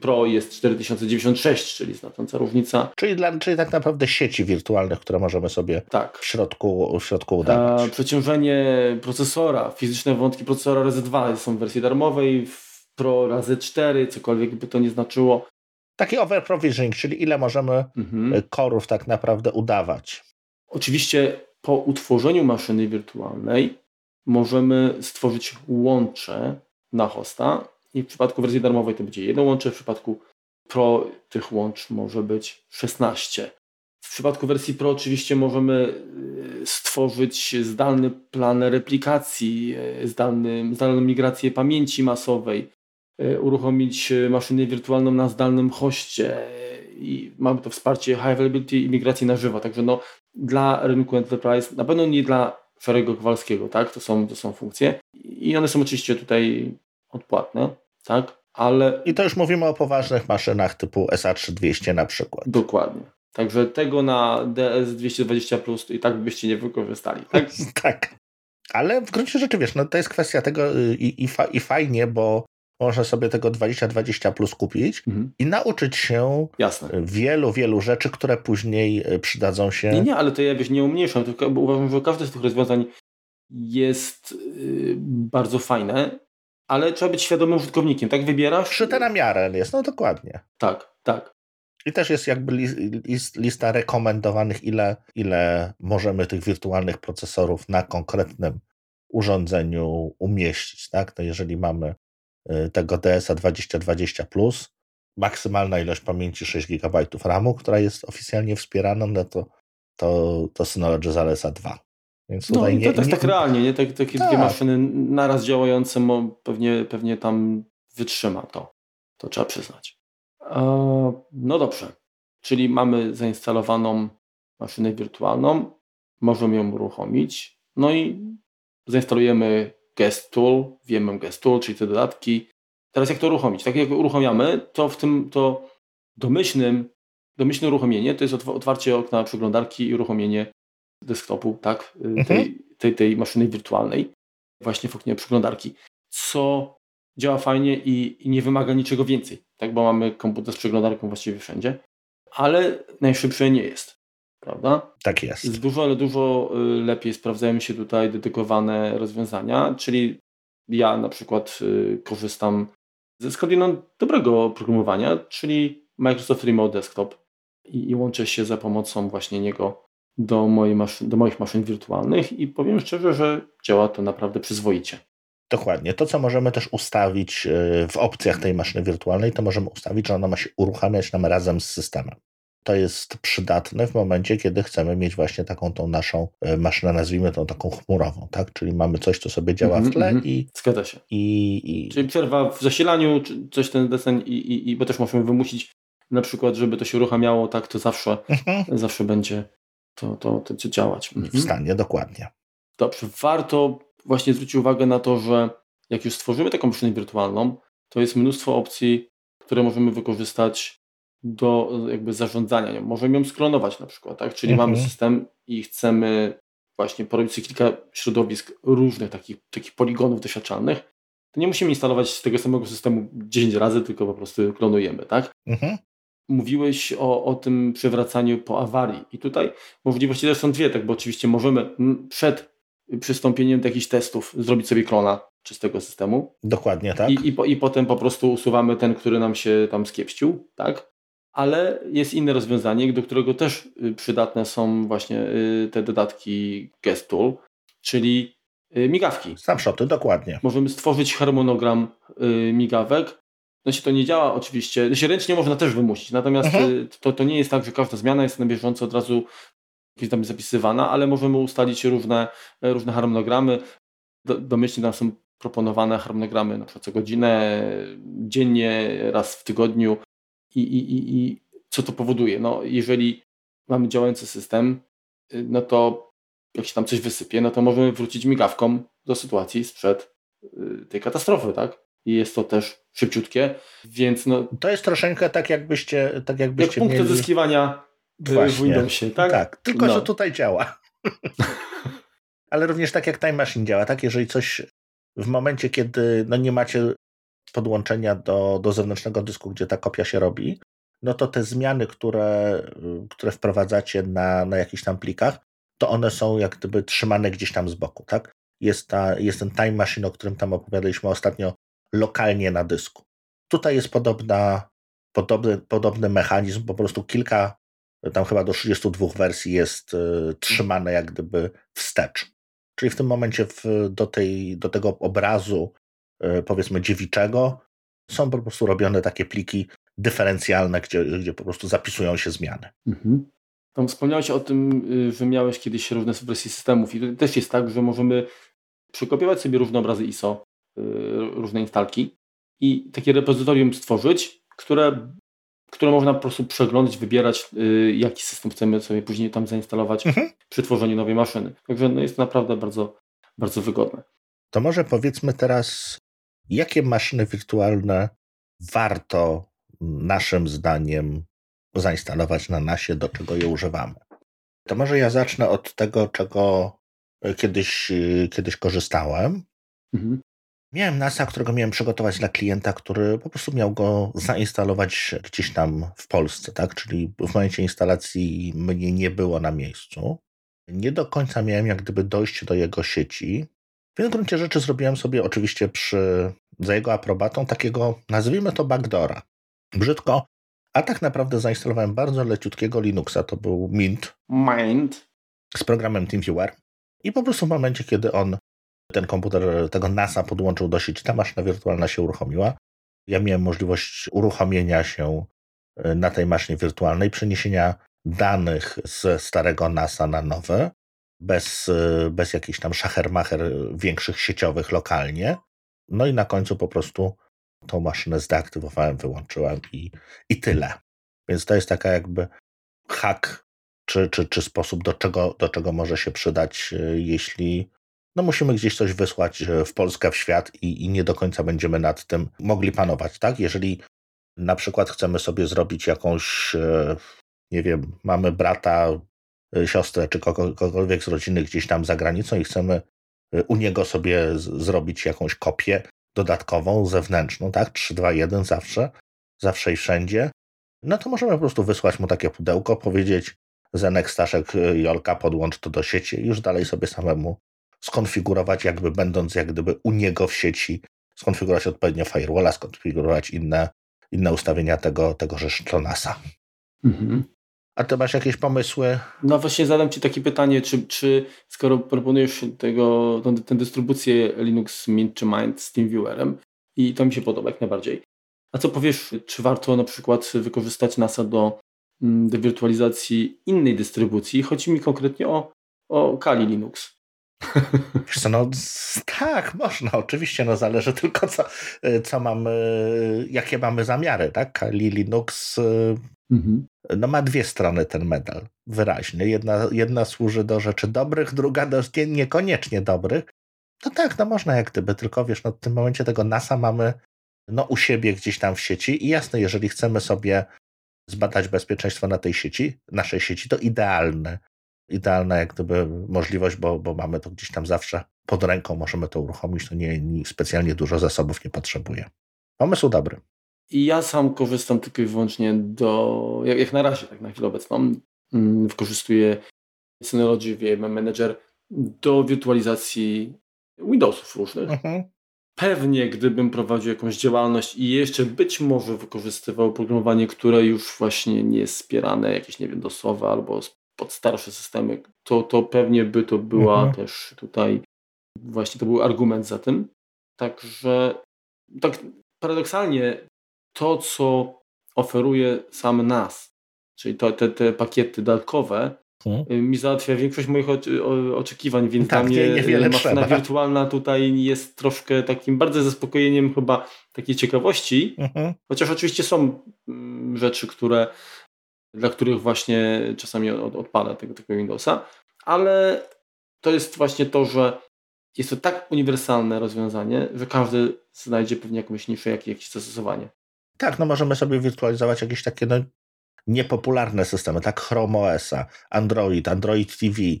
Pro jest 4096, czyli znacząca różnica. Czyli, dla, czyli tak naprawdę sieci wirtualnych, które możemy sobie tak. w, środku, w środku udawać. A przeciążenie procesora, fizyczne wątki procesora razy 2 są w wersji darmowej, w Pro razy 4, cokolwiek by to nie znaczyło. Taki overprovisioning, czyli ile możemy mhm. korów tak naprawdę udawać. Oczywiście po utworzeniu maszyny wirtualnej możemy stworzyć łącze na hosta i w przypadku wersji darmowej to będzie jedno łącze, w przypadku Pro tych łącz może być 16. W przypadku wersji Pro oczywiście możemy e, stworzyć zdalny plan replikacji, e, zdalny, zdalną migrację pamięci masowej, E, uruchomić maszynę wirtualną na zdalnym hoście i mamy to wsparcie high availability i migracji na żywo. Także no, dla rynku enterprise, na pewno nie dla szarego Kowalskiego, tak? To są, to są funkcje i one są oczywiście tutaj odpłatne, tak? Ale... I to już mówimy o poważnych maszynach typu SA3200 na przykład. Dokładnie. Także tego na DS220 Plus i tak byście nie wykorzystali. Tak? <laughs> tak. Ale w gruncie rzeczy, wiesz, no to jest kwestia tego y, i, i, fa, i fajnie, bo można sobie tego 20-20 plus kupić mhm. i nauczyć się Jasne. wielu, wielu rzeczy, które później e, przydadzą się. Nie, nie, ale to ja wiesz, nie umniejszam, tylko uważam, że każde z tych rozwiązań jest yy, bardzo fajne, ale trzeba być świadomym użytkownikiem, tak wybierasz? Szyte na miarę jest, no dokładnie. Tak, tak. I też jest jakby list, lista rekomendowanych, ile, ile możemy tych wirtualnych procesorów na konkretnym urządzeniu umieścić. Tak? To jeżeli mamy Y, tego DSA 2020 maksymalna ilość pamięci 6 GB RAMu, która jest oficjalnie wspierana, no to, to, to Synology zaleca 2. Więc no nie, to jest nie, tak realnie, nie? Tak, takie tak. dwie maszyny naraz działające pewnie, pewnie tam wytrzyma to. To trzeba przyznać. no dobrze. Czyli mamy zainstalowaną maszynę wirtualną, możemy ją uruchomić, no i zainstalujemy Guest Tool, wiemy Guest Tool, czyli te dodatki. Teraz jak to uruchomić? Tak jak uruchamiamy, to w tym to domyślnym, domyślne uruchomienie to jest otwarcie okna przeglądarki i uruchomienie desktopu, tak, mhm. tej, tej, tej maszyny wirtualnej. właśnie w oknie przeglądarki, co działa fajnie i, i nie wymaga niczego więcej, tak, bo mamy komputer z przeglądarką właściwie wszędzie, ale najszybsze nie jest, prawda? Tak jest. Jest dużo, ale dużo y, lepiej sprawdzają się tutaj dedykowane rozwiązania, czyli ja na przykład y, korzystam ze skądinąd dobrego programowania, czyli Microsoft Remote Desktop i, i łączę się za pomocą właśnie niego do, mojej maszyn, do moich maszyn wirtualnych i powiem szczerze, że działa to naprawdę przyzwoicie. Dokładnie. To, co możemy też ustawić y, w opcjach tej maszyny wirtualnej, to możemy ustawić, że ona ma się uruchamiać nam razem z systemem. To jest przydatne w momencie, kiedy chcemy mieć właśnie taką tą naszą y, maszynę, nazwijmy tą taką chmurową, tak? Czyli mamy coś, co sobie działa -hmm, w tle mm -hmm. i... Zgadza się. I, i... Czyli przerwa w zasilaniu, czy coś ten desen i, i, i bo też możemy wymusić na przykład, żeby to się uruchamiało tak, to zawsze, mhm. zawsze będzie to, to, to działać. Mhm. W stanie, dokładnie. Dobrze, warto właśnie zwrócić uwagę na to, że jak już stworzymy taką maszynę wirtualną, to jest mnóstwo opcji, które możemy wykorzystać do jakby zarządzania nią. Możemy ją sklonować na przykład, tak? Czyli mhm. mamy system i chcemy właśnie porobić sobie kilka środowisk różnych takich, takich poligonów doświadczalnych, to nie musimy instalować tego samego systemu 10 razy, tylko po prostu klonujemy, tak? Mhm mówiłeś o, o tym przywracaniu po awarii. I tutaj możliwości też są dwie, tak, bo oczywiście możemy przed przystąpieniem do jakichś testów zrobić sobie klona czystego systemu. Dokładnie, tak. I, i, po, I potem po prostu usuwamy ten, który nam się tam skiepścił, tak? Ale jest inne rozwiązanie, do którego też y, przydatne są właśnie y, te dodatki Guest Tool, czyli y, migawki. Snapshoty, dokładnie. Możemy stworzyć harmonogram migawek, znaczy to nie działa oczywiście, znaczy ręcznie można też wymusić, natomiast mhm. Y, to, to nie jest tak, że każda zmiana jest na bieżąco od razu tam zapisywana, ale możemy ustalić różne, różne harmonogramy. Do, domyślnie tam są proponowane harmonogramy na przykład co godzinę, dziennie, raz w tygodniu i, i, i, i co to powoduje? No, jeżeli mamy działający system, y, no to jak się tam coś wysypie, no to możemy wrócić migawką do sytuacji sprzed y, tej katastrofy, tak? I jest to też szybciutkie, więc no... To jest troszeczkę tak jakbyście, tak jakbyście jak punkt mieli... odzyskiwania Właśnie. w Windowsie, tak? Tak, tylko no. że tutaj działa. <laughs> Ale również tak jak Time Machine działa, tak? Jeżeli coś w momencie, kiedy no nie macie podłączenia do, do zewnętrznego dysku, gdzie ta kopia się robi, no to te zmiany, które, które wprowadzacie na, na jakichś tam plikach, to one są jak gdyby trzymane gdzieś tam z boku, tak? Jest, ta, jest ten Time Machine, o którym tam opowiadaliśmy ostatnio, lokalnie na dysku. Tutaj jest podobna, podobny, podobny mechanizm, po prostu kilka, tam chyba do 32 wersji jest y, trzymane jak gdyby wstecz. Czyli w tym momencie w, do, tej, do tego obrazu, y, powiedzmy, dziewiczego, są po prostu robione takie pliki dyferencjalne, gdzie, gdzie po prostu zapisują się zmiany. Mhm. Tam wspomniałeś o tym, y, że miałeś kiedyś różne wersje systemów i też jest tak, że możemy przekopiować sobie różne obrazy ISO, Y, różne instalki i takie repozytorium stworzyć, które, które można po prostu przeglądać, wybierać, y, jaki system chcemy sobie później tam zainstalować mhm. przy tworzeniu nowej maszyny. Także no jest to naprawdę bardzo, bardzo wygodne. To może powiedzmy teraz, jakie maszyny wirtualne warto naszym zdaniem zainstalować na nasie, do czego je używamy. To może ja zacznę od tego, czego kiedyś, kiedyś korzystałem. Mhm. Miałem NASA, którego miałem przygotować dla klienta, który po prostu miał go zainstalować gdzieś tam w Polsce, tak? Czyli w momencie instalacji mnie nie było na miejscu. Nie do końca miałem jak gdyby dojść do jego sieci. W gruncie rzeczy zrobiłem sobie oczywiście przy, za jego aprobatą takiego, nazwijmy to backdora. Brzydko, a tak naprawdę zainstalowałem bardzo leciutkiego Linuxa, to był Mint. Mint. Z programem TeamViewer. I po prostu w momencie, kiedy on ten komputer tego NASA podłączył do sieci, ta maszyna wirtualna się uruchomiła. Ja miałem możliwość uruchomienia się e, na tej maszynie wirtualnej, przeniesienia danych ze starego NASA na nowe, bez, e, bez jakichś tam szachermacher większych sieciowych lokalnie. No i na końcu po prostu tą maszynę zdeaktywowałem, wyłączyłem i, i tyle. Więc to jest taka jakby hak, czy, czy, czy sposób, do czego, do czego może się przydać, e, jeśli no musimy gdzieś coś wysłać e, w Polskę, w świat i, i nie do końca będziemy nad tym mogli panować, tak? Jeżeli na przykład chcemy sobie zrobić jakąś, e, nie wiem, mamy brata, e, siostrę czy kogokolwiek z rodziny gdzieś tam za granicą i chcemy u niego sobie zrobić jakąś kopię dodatkową, zewnętrzną, tak? 3, 2, 1 zawsze, zawsze i wszędzie. No to możemy po prostu wysłać mu takie pudełko, powiedzieć Zenek, Staszek, Jolka, podłącz to do sieci i już dalej sobie samemu skonfigurować, jakby będąc jak gdyby u niego w sieci, skonfigurować odpowiednio firewalla, skonfigurować inne, inne ustawienia tego, tego to NASA. Mhm. A ty masz jakieś pomysły? No właśnie zadam ci takie pytanie, czy, czy skoro proponujesz tego, tę, dystrybucję Linux Mint czy Mind z TeamViewerem i to mi się podoba jak najbardziej. A co powiesz, czy warto na przykład wykorzystać NASA do, mm, do wirtualizacji innej dystrybucji? Chodzi mi konkretnie o, o Kali Linux. <laughs> Wiesz no tak, można, oczywiście, no zależy tylko co, co mamy, jakie mamy zamiary, tak? Kali Linux mhm. no ma dwie strony ten medal, wyraźnie. Jedna, jedna służy do rzeczy dobrych, druga do nie, niekoniecznie dobrych. No tak, no można jak gdyby, tylko wiesz, no w tym momencie tego NASA mamy no u siebie gdzieś tam w sieci i jasne, jeżeli chcemy sobie zbadać bezpieczeństwo na tej sieci, naszej sieci, to idealne idealna jak gdyby możliwość, bo, bo mamy to gdzieś tam zawsze pod ręką, możemy to uruchomić, to nie, nie specjalnie dużo zasobów nie potrzebuje. Pomysł dobry. I ja sam korzystam tylko i wyłącznie do, jak, jak na razie, tak na chwilę obecną, mm, wykorzystuję Synology VM Manager do wirtualizacji Windowsów różnych. Mhm. Pewnie gdybym prowadził jakąś działalność i jeszcze być może wykorzystywał oprogramowanie, które już właśnie nie jest wspierane, jakieś nie wiem, DOSowe albo pod starsze systemy, to, to pewnie by to była mhm. też tutaj właśnie to był argument za tym. Także tak paradoksalnie to, co oferuje sam NAS, czyli to, te, te pakiety dodatkowe, hmm. mi załatwia większość moich oczekiwań, więc tak, dla mnie nie, maszyna wirtualna tutaj jest troszkę takim bardzo zaspokojeniem chyba takiej ciekawości, mhm. chociaż oczywiście są mm, rzeczy, które dla których właśnie czasami od, odpada tego, tego Windowsa, ale to jest właśnie to, że jest to tak uniwersalne rozwiązanie, że każdy znajdzie pewnie jakąś niszę, jak, jakieś zastosowanie. Tak, no możemy sobie wirtualizować jakieś takie no, niepopularne systemy, tak Chrome OS-a, Android, Android TV, y,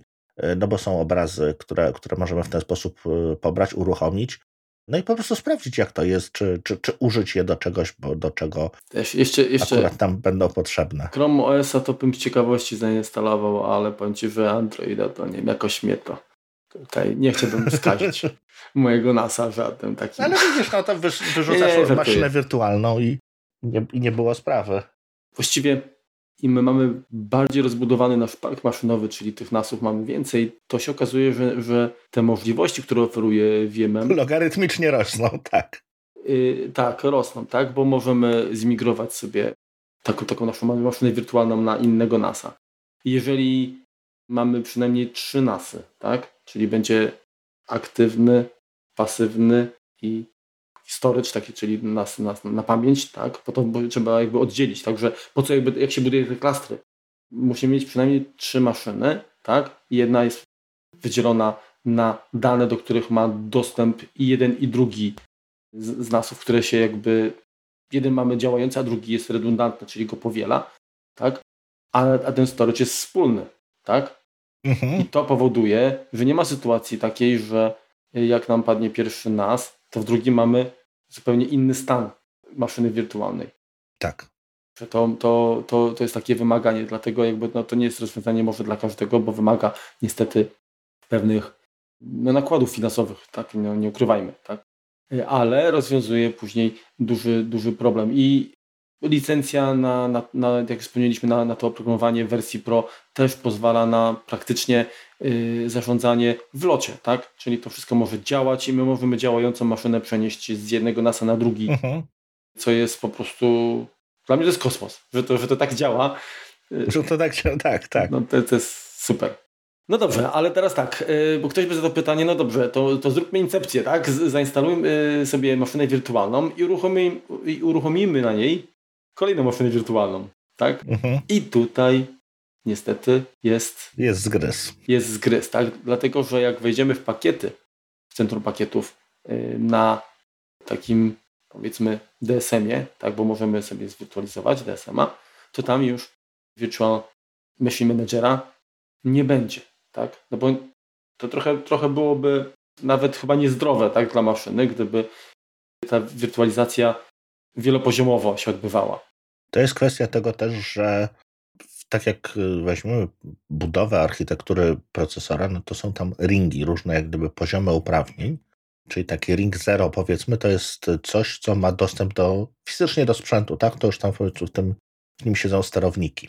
no bo są obrazy, które, które możemy w ten sposób y, pobrać, uruchomić no i po prostu sprawdzić, jak to jest, czy, czy, czy użyć je do czegoś, bo do czego Też jeszcze, jeszcze akurat tam będą potrzebne. Chrome OS-a to bym z ciekawości zainstalował, ale powiem Ci, że Androida to nie wiem, jakoś mnie to tutaj nie chciałbym <laughs> skazić mojego NASA żadnym takim. Ale widzisz, no to wyrzucasz nie, maszynę wirtualną i nie, i nie było sprawy. Właściwie i my mamy bardziej rozbudowany nasz park maszynowy, czyli tych nasów mamy więcej, to się okazuje, że, że te możliwości, które oferuje VMM... Logarytmicznie rosną, tak. Yy, tak, rosną, tak, bo możemy zmigrować sobie taką, taką naszą maszynę wirtualną na innego NASA. Jeżeli mamy przynajmniej trzy nasy, tak, czyli będzie aktywny, pasywny i storage, taki, czyli na, na, na pamięć, tak, po to trzeba jakby oddzielić, także po co jakby, jak się buduje te klastry? Musimy mieć przynajmniej trzy maszyny, tak, i jedna jest wydzielona na dane, do których ma dostęp i jeden i drugi z, z nasów, które się jakby, jeden mamy działający, a drugi jest redundantny, czyli go powiela, tak, a, a ten storage jest wspólny, tak, mhm. i to powoduje, że nie ma sytuacji takiej, że jak nam padnie pierwszy nas, to w drugim mamy zupełnie inny stan maszyny wirtualnej. Tak. Że to, to, to, to jest takie wymaganie, dlatego jakby no, to nie jest rozwiązanie może dla każdego, bo wymaga niestety pewnych no, nakładów finansowych, tak, no, nie ukrywajmy, tak. Ale rozwiązuje później duży, duży problem. I licencja na, na, na jak wspomnieliśmy, na, na to oprogramowanie w wersji Pro też pozwala na praktycznie y, zarządzanie w locie, tak? Czyli to wszystko może działać i my możemy działającą maszynę przenieść z jednego NASA na drugi, mhm. co jest po prostu dla mnie to jest kosmos, że to, że to tak działa. Że to tak działa, tak, tak. No to, to jest super. No dobrze, ale teraz tak, y, bo ktoś by zadał pytanie, no dobrze, to, to zróbmy incepcję, tak? Zainstalujmy y, sobie maszynę wirtualną i uruchomimy, i uruchomimy na niej kolejną maszynę wirtualną, tak? Mhm. I tutaj niestety jest... Jest zgryz. Jest zgryz, tak? Dlatego, że jak wejdziemy w pakiety, w centrum pakietów yy, na takim powiedzmy DSM-ie, tak? Bo możemy sobie zwirtualizować DSM-a, to tam już Virtual Machine Managera nie będzie, tak? No bo to trochę, trochę byłoby nawet chyba niezdrowe tak, dla maszyny, gdyby ta wirtualizacja wielopoziomowo się odbywała. To jest kwestia tego też, że tak jak weźmiemy budowę architektury procesora, no to są tam ringi, różne jak gdyby poziomy uprawnień, czyli taki ring zero powiedzmy, to jest coś, co ma dostęp do fizycznie do sprzętu, tak? To już tam w tym w nim siedzą sterowniki.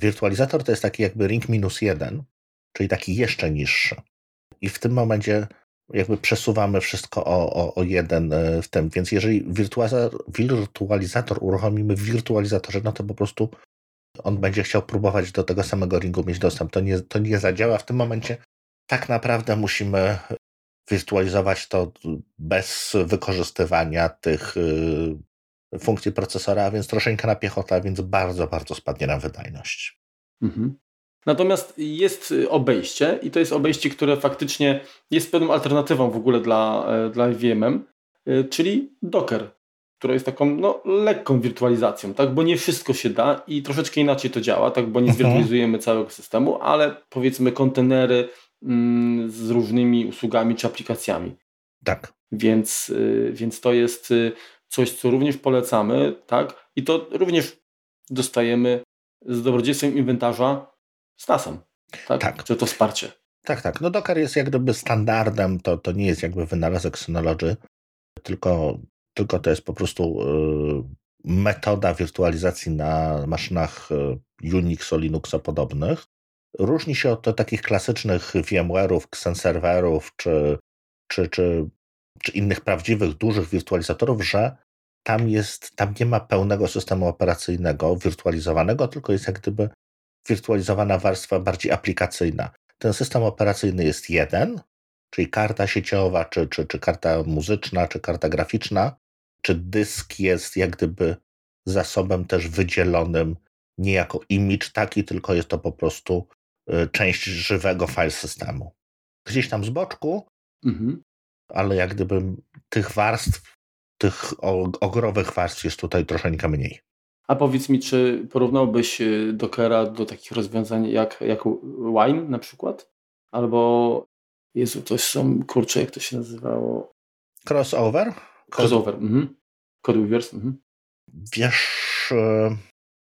Wirtualizator to jest taki jakby ring minus jeden, czyli taki jeszcze niższy. I w tym momencie jakby przesuwamy wszystko o, o, o jeden e, w tym. Więc jeżeli wirtualizator, uruchomimy w wirtualizatorze, no to po prostu on będzie chciał próbować do tego samego ringu mieć dostęp. To nie, to nie zadziała. W tym momencie tak naprawdę musimy wirtualizować to bez wykorzystywania tych y, funkcji procesora, więc troszeczkę na piechotę, więc bardzo, bardzo spadnie nam wydajność. Mhm. Natomiast jest obejście i to jest obejście, które faktycznie jest pewną alternatywą w ogóle dla, e, dla VMM, e, czyli Docker, która jest taką no, lekką wirtualizacją, tak? bo nie wszystko się da i troszeczkę inaczej to działa, tak? bo nie mhm. zwirtualizujemy całego systemu, ale powiedzmy kontenery mm, z różnymi usługami czy aplikacjami. Tak. Więc, y, więc to jest y, coś, co również polecamy, tak? I to również dostajemy z dobrodziejstwem inwentarza z NASem. Tak? tak. Czy to wsparcie. Tak, tak. No Docker jest jak gdyby standardem, to, to nie jest jakby wynalazek Synology, tylko, tylko to jest po prostu y, metoda wirtualizacji na maszynach y, Unix, Linuxa podobnych. Różni się od takich klasycznych VMware'ów, Xen-serwerów czy, czy, czy, czy innych prawdziwych, dużych wirtualizatorów, że tam jest, tam nie ma pełnego systemu operacyjnego wirtualizowanego, tylko jest jak gdyby wirtualizowana warstwa bardziej aplikacyjna. Ten system operacyjny jest jeden, czyli karta sieciowa, czy, czy, czy karta muzyczna, czy karta graficzna, czy dysk jest jak gdyby zasobem też wydzielonym nie jako image taki, tylko jest to po prostu y, część żywego file systemu. Gdzieś tam z boczku, mhm. ale jak gdyby tych warstw, tych ogrowych warstw jest tutaj troszeczkę mniej. A powiedz mi, czy porównałbyś y, Dockera do takich rozwiązań jak, jak Wine na przykład? Albo, Jezu, to są, kurczę, jak to się nazywało? Crossover? Crossover, mhm. Codeweavers, mhm. Wiesz,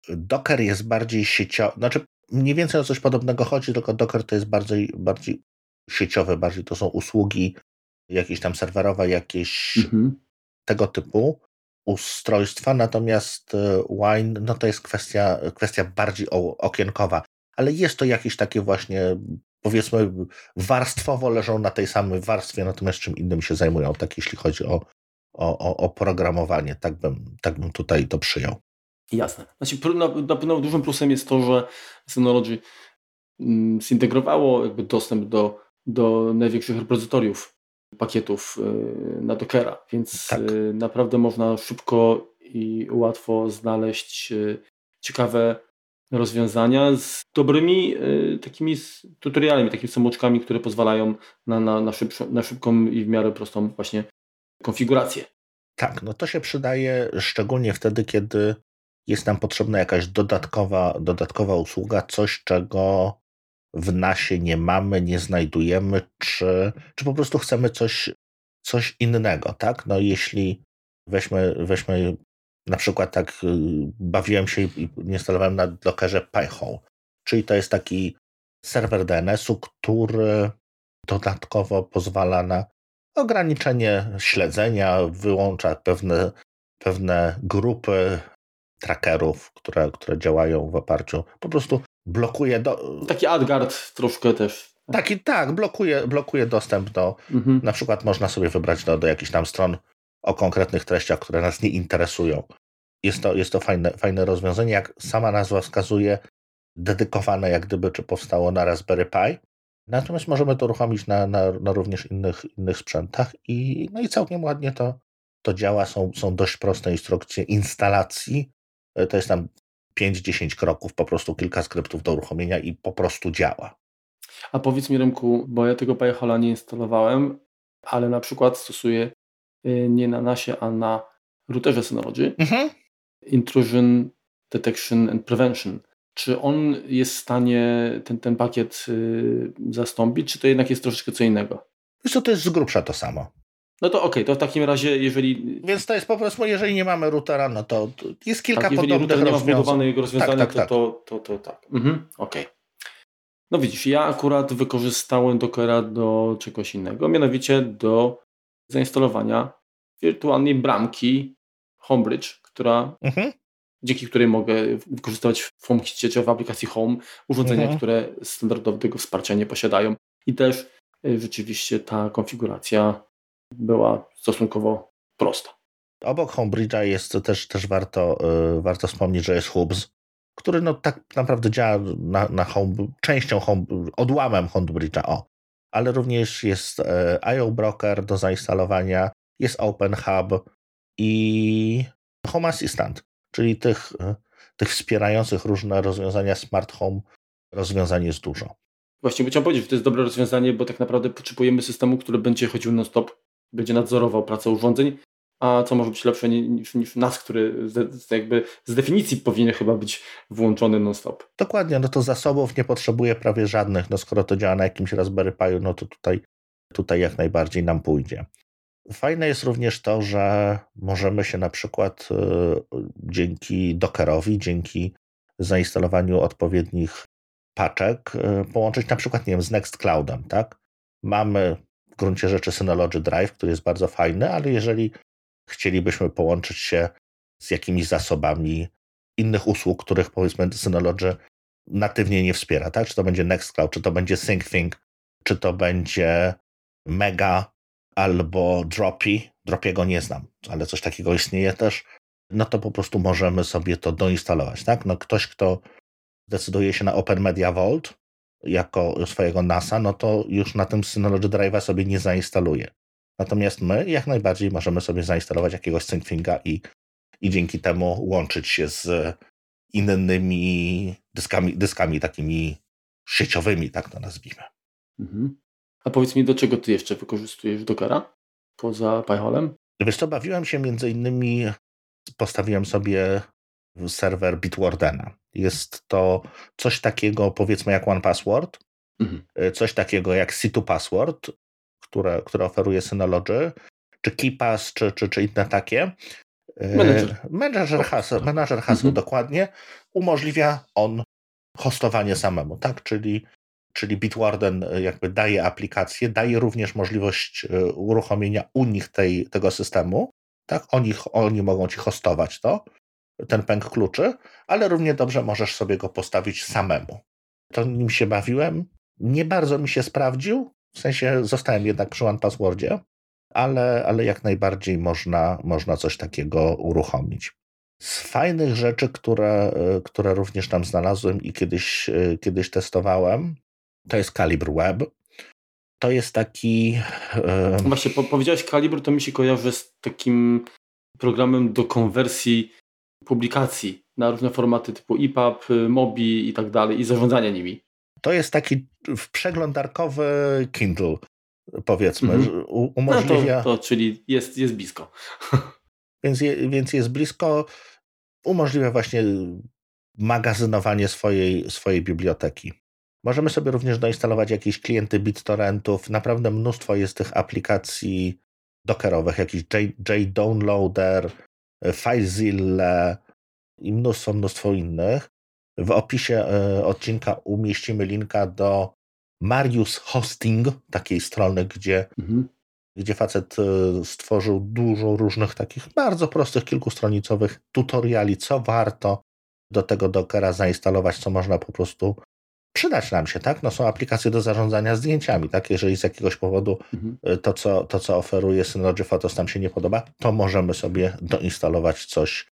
y, Docker jest bardziej sieciowy, znaczy mniej więcej o coś podobnego chodzi, tylko Docker to jest bardziej, bardziej sieciowy, bardziej to są usługi jakieś tam serwerowe, jakieś mhm. tego typu ustrojstwa, natomiast e, wine, no to jest kwestia, kwestia bardziej okienkowa, ale jest to jakieś takie właśnie, powiedzmy, warstwowo leżą na tej samej warstwie, natomiast czym innym się zajmują, tak jeśli chodzi o, o, o programowanie, tak bym, tak bym tutaj to przyjął. Jasne. Znaczy, na, na pewno dużym plusem jest to, że Synology mm, zintegrowało jakby dostęp do, do największych repozytoriów pakietów y, na Dockera, więc tak. Y, naprawdę można szybko i łatwo znaleźć y, ciekawe rozwiązania z dobrymi takimi tutorialami, takimi samouczkami, które pozwalają na, na, na, szybszą, na szybką i w miarę prostą właśnie konfigurację. Tak, no to się przydaje szczególnie wtedy, kiedy jest nam potrzebna jakaś dodatkowa, dodatkowa usługa, coś czego w nasie nie mamy, nie znajdujemy, czy, czy po prostu chcemy coś, coś innego, tak? No jeśli weźmy, weźmy na przykład tak y, bawiłem się i instalowałem na Dockerze Pi-hole, czyli to jest taki serwer DNS-u, który dodatkowo pozwala na ograniczenie śledzenia, wyłącza pewne, pewne grupy trackerów, które, które działają w oparciu, po prostu blokuje. Do... Taki AdGuard troszkę też. Taki, tak, blokuje, blokuje dostęp do. Mhm. Na przykład można sobie wybrać do, do jakichś tam stron o konkretnych treściach, które nas nie interesują. Jest to, jest to fajne, fajne rozwiązanie. Jak sama nazwa wskazuje, dedykowane jak gdyby, czy powstało na Raspberry Pi. Natomiast możemy to uruchomić na, na, na również innych, innych sprzętach i, no i całkiem ładnie to, to działa. Są, są dość proste instrukcje instalacji. To jest tam 5-10 kroków, po prostu kilka skryptów do uruchomienia i po prostu działa. A powiedz mi Remku, bo ja tego PyHola nie instalowałem, ale na przykład stosuję y, nie na nasie, a na routerze Synology mhm. Intrusion Detection and Prevention. Czy on jest w stanie ten, ten pakiet y, zastąpić, czy to jednak jest troszeczkę co innego? Wiesz co, to jest z grubsza to samo. No to okej, okay, to w takim razie, jeżeli... Więc to jest po prostu, jeżeli nie mamy routera, no to jest kilka tak, jeżeli podobnych router nie ma wbudowanych rozwiązań, tak, tak, tak. To, to, to, to, tak. Mhm, okej. Okay. No widzisz, ja akurat wykorzystałem Dockera do czegoś innego, mianowicie do zainstalowania wirtualnej bramki Homebridge, która, mhm. dzięki której mogę wykorzystywać w HomeKitie czy w aplikacji Home urządzenia, mhm. które standardowego wsparcia nie posiadają. I też y, rzeczywiście ta konfiguracja była stosunkowo prosta. Obok Homebridge'a jest też, też warto, yy, warto wspomnieć, że jest Hubs, który no tak naprawdę działa na, na home, częścią home, odłamem Homebridge'a, o. Ale również jest yy, IO Broker do zainstalowania, jest Open Hub i Home Assistant, czyli tych, yy, tych wspierających różne rozwiązania Smart Home rozwiązań jest dużo. Właśnie, chciałem powiedzieć, że to jest dobre rozwiązanie, bo tak naprawdę potrzebujemy systemu, który będzie chodził non-stop będzie nadzorował pracę urządzeń, a co może być lepsze niż, niż nas, który z, jakby z definicji powinien chyba być włączony non-stop. Dokładnie, no to zasobów nie potrzebuje prawie żadnych, no skoro to działa na jakimś Raspberry Pi'u, no to tutaj, tutaj jak najbardziej nam pójdzie. Fajne jest również to, że możemy się na przykład y, dzięki Dockerowi, dzięki zainstalowaniu odpowiednich paczek y, połączyć na przykład, nie wiem, z Nextcloudem, tak? Mamy w gruncie rzeczy Synology Drive, który jest bardzo fajny, ale jeżeli chcielibyśmy połączyć się z jakimiś zasobami innych usług, których powiedzmy Synology natywnie nie wspiera, tak? Czy to będzie Nextcloud, czy to będzie SyncThing, czy to będzie Mega albo Droppy. Dropiego nie znam, ale coś takiego istnieje też. No to po prostu możemy sobie to doinstalować, tak? No ktoś, kto decyduje się na Open Media Vault, jako swojego NASA, no to już na tym Synology Drive'a sobie nie zainstaluje. Natomiast my jak najbardziej możemy sobie zainstalować jakiegoś SyncThinga i, i dzięki temu łączyć się z innymi dyskami, dyskami takimi sieciowymi, tak to nazwijmy. Mhm. A powiedz mi, do czego ty jeszcze wykorzystujesz Dockera poza PyHolem? Wiesz co, bawiłem się między innymi, postawiłem sobie serwer Bitwardena. Jest to coś takiego, powiedzmy, jak One Password, mhm. E, coś takiego jak C2 Password, które, które oferuje Synology, czy KeePass, czy, czy, czy inne takie. E, Manager. Manager haseł, manager haseł mhm. dokładnie. Umożliwia on hostowanie samemu, tak? Czyli, czyli Bitwarden e, jakby daje aplikację, daje również możliwość uruchomienia u nich tej, tego systemu, tak? Oni, oni mogą ci hostować to ten pęk kluczy, ale równie dobrze możesz sobie go postawić samemu. To nim się bawiłem. Nie bardzo mi się sprawdził, w sensie zostałem jednak przy One Passwordzie, ale, ale jak najbardziej można, można coś takiego uruchomić. Z fajnych rzeczy, które, które również tam znalazłem i kiedyś, kiedyś testowałem, to jest Calibre Web. To jest taki. Właśnie, po, powiedziałeś Calibre, to mi się kojarzy z takim programem do konwersji publikacji na różne formaty typu EPUB, MOBI i tak dalej i zarządzania nimi. To jest taki przeglądarkowy Kindle, powiedzmy. Mhm. Umożliwia... No to, to, czyli jest, jest blisko. <laughs> Więc, je, więc jest blisko. Umożliwia właśnie magazynowanie swojej, swojej biblioteki. Możemy sobie również doinstalować jakieś klienty BitTorrentów. Naprawdę mnóstwo jest tych aplikacji dockerowych, jakiś JDownloader, FileZilla i mnóstwo, mnóstwo innych. W opisie e, odcinka umieścimy linka do Marius Hosting, takiej strony, gdzie, mhm. gdzie facet e, stworzył dużo różnych takich bardzo prostych, kilkustronicowych tutoriali, co warto do tego Dockera zainstalować, co można po prostu przydać nam się, tak? No są aplikacje do zarządzania zdjęciami, tak? Jeżeli z jakiegoś powodu mhm. Y, to, co, to, co oferuje Synology Photos nam się nie podoba, to możemy sobie doinstalować coś,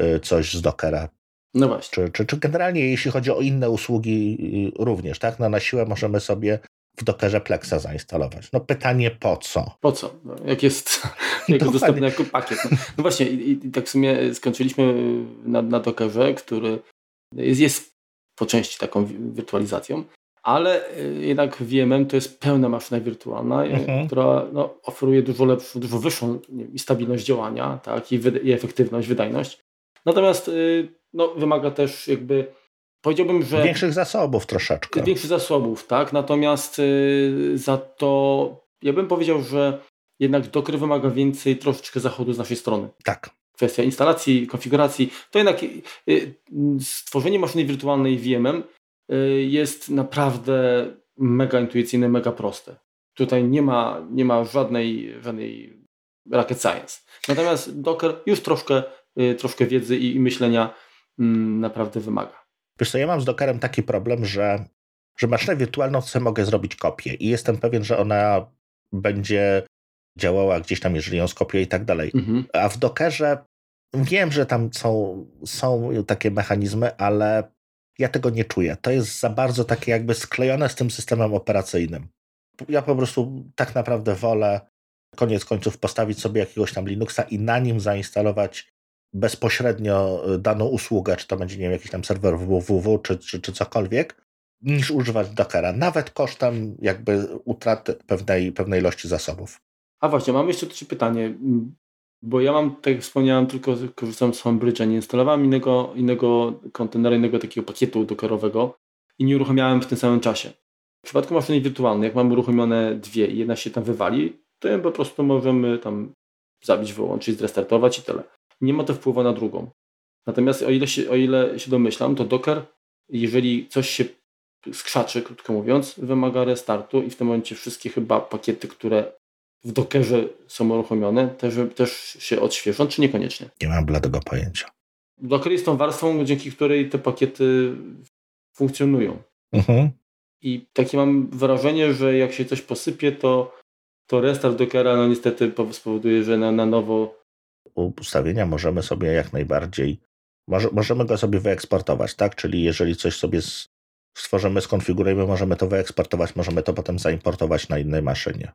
y, coś z Dockera. No właśnie. Czy, czy, czy generalnie, jeśli chodzi o inne usługi y, również, tak? No na siłę możemy sobie w Dockerze Plexa zainstalować. No pytanie po co? Po co? No, jak jest <laughs> jako dostępny jako pakiet. No, no właśnie i, i, tak w sumie skończyliśmy na, na Dockerze, który jest, jest po części taką wirtualizacją, ale y, jednak VMM to jest pełna maszyna wirtualna, y, mhm. która no, oferuje dużo lepszą, dużo wyższą stabilność działania tak, i, i efektywność, wydajność. Natomiast y, no, wymaga też jakby powiedziałbym, że... Większych zasobów troszeczkę. Większych zasobów, tak. Natomiast za to ja bym powiedział, że jednak Docker wymaga więcej troszeczkę zachodu z naszej strony. Tak. Kwestia instalacji, konfiguracji. To jednak y, stworzenie maszyny wirtualnej VMem y, jest naprawdę mega intuicyjne, mega proste. Tutaj nie ma, nie ma żadnej, żadnej rocket science. Natomiast Docker już troszkę, y, troszkę wiedzy i myślenia mm, naprawdę wymaga. Wiesz co, ja mam z Dockerem taki problem, że, że maszynę wirtualną sobie mogę zrobić kopię i jestem pewien, że ona będzie działała gdzieś tam, jeżeli ją skopiuję i tak dalej. Mhm. A w Dockerze wiem, że tam są, są takie mechanizmy, ale ja tego nie czuję. To jest za bardzo takie jakby sklejone z tym systemem operacyjnym. Ja po prostu tak naprawdę wolę koniec końców postawić sobie jakiegoś tam Linuxa i na nim zainstalować bezpośrednio daną usługę, czy to będzie nie wiem, jakiś tam serwer www, czy, czy, czy cokolwiek, niż używać Dockera, nawet kosztem jakby utraty pewnej, pewnej ilości zasobów. A właśnie, mam jeszcze trzy pytanie, bo ja mam, tak jak wspomniałem, tylko korzystam z Homebridge'a, nie instalowałem innego, innego kontenera, innego takiego pakietu dockerowego i nie uruchamiałem w tym samym czasie. W przypadku maszyny wirtualnej, jak mam uruchomione dwie i jedna się tam wywali, to ją po prostu możemy tam zabić, wyłączyć, zrestartować i tyle. Nie ma to wpływu na drugą. Natomiast o ile się, o ile się domyślam, to Docker, jeżeli coś się skrzaczy, krótko mówiąc, wymaga restartu i w tym momencie wszystkie chyba pakiety, które w Dockerze są uruchomione, też, też się odświeżą, czy niekoniecznie? Nie mam bladego pojęcia. Docker jest tą warstwą, dzięki której te pakiety funkcjonują. Mhm. I takie mam wrażenie, że jak się coś posypie, to, to restart Dockera no niestety spowoduje, że na, na nowo ustawienia możemy sobie jak najbardziej, może, możemy go sobie wyeksportować, tak? Czyli jeżeli coś sobie stworzymy, skonfigurujemy, możemy to wyeksportować, możemy to potem zaimportować na innej maszynie.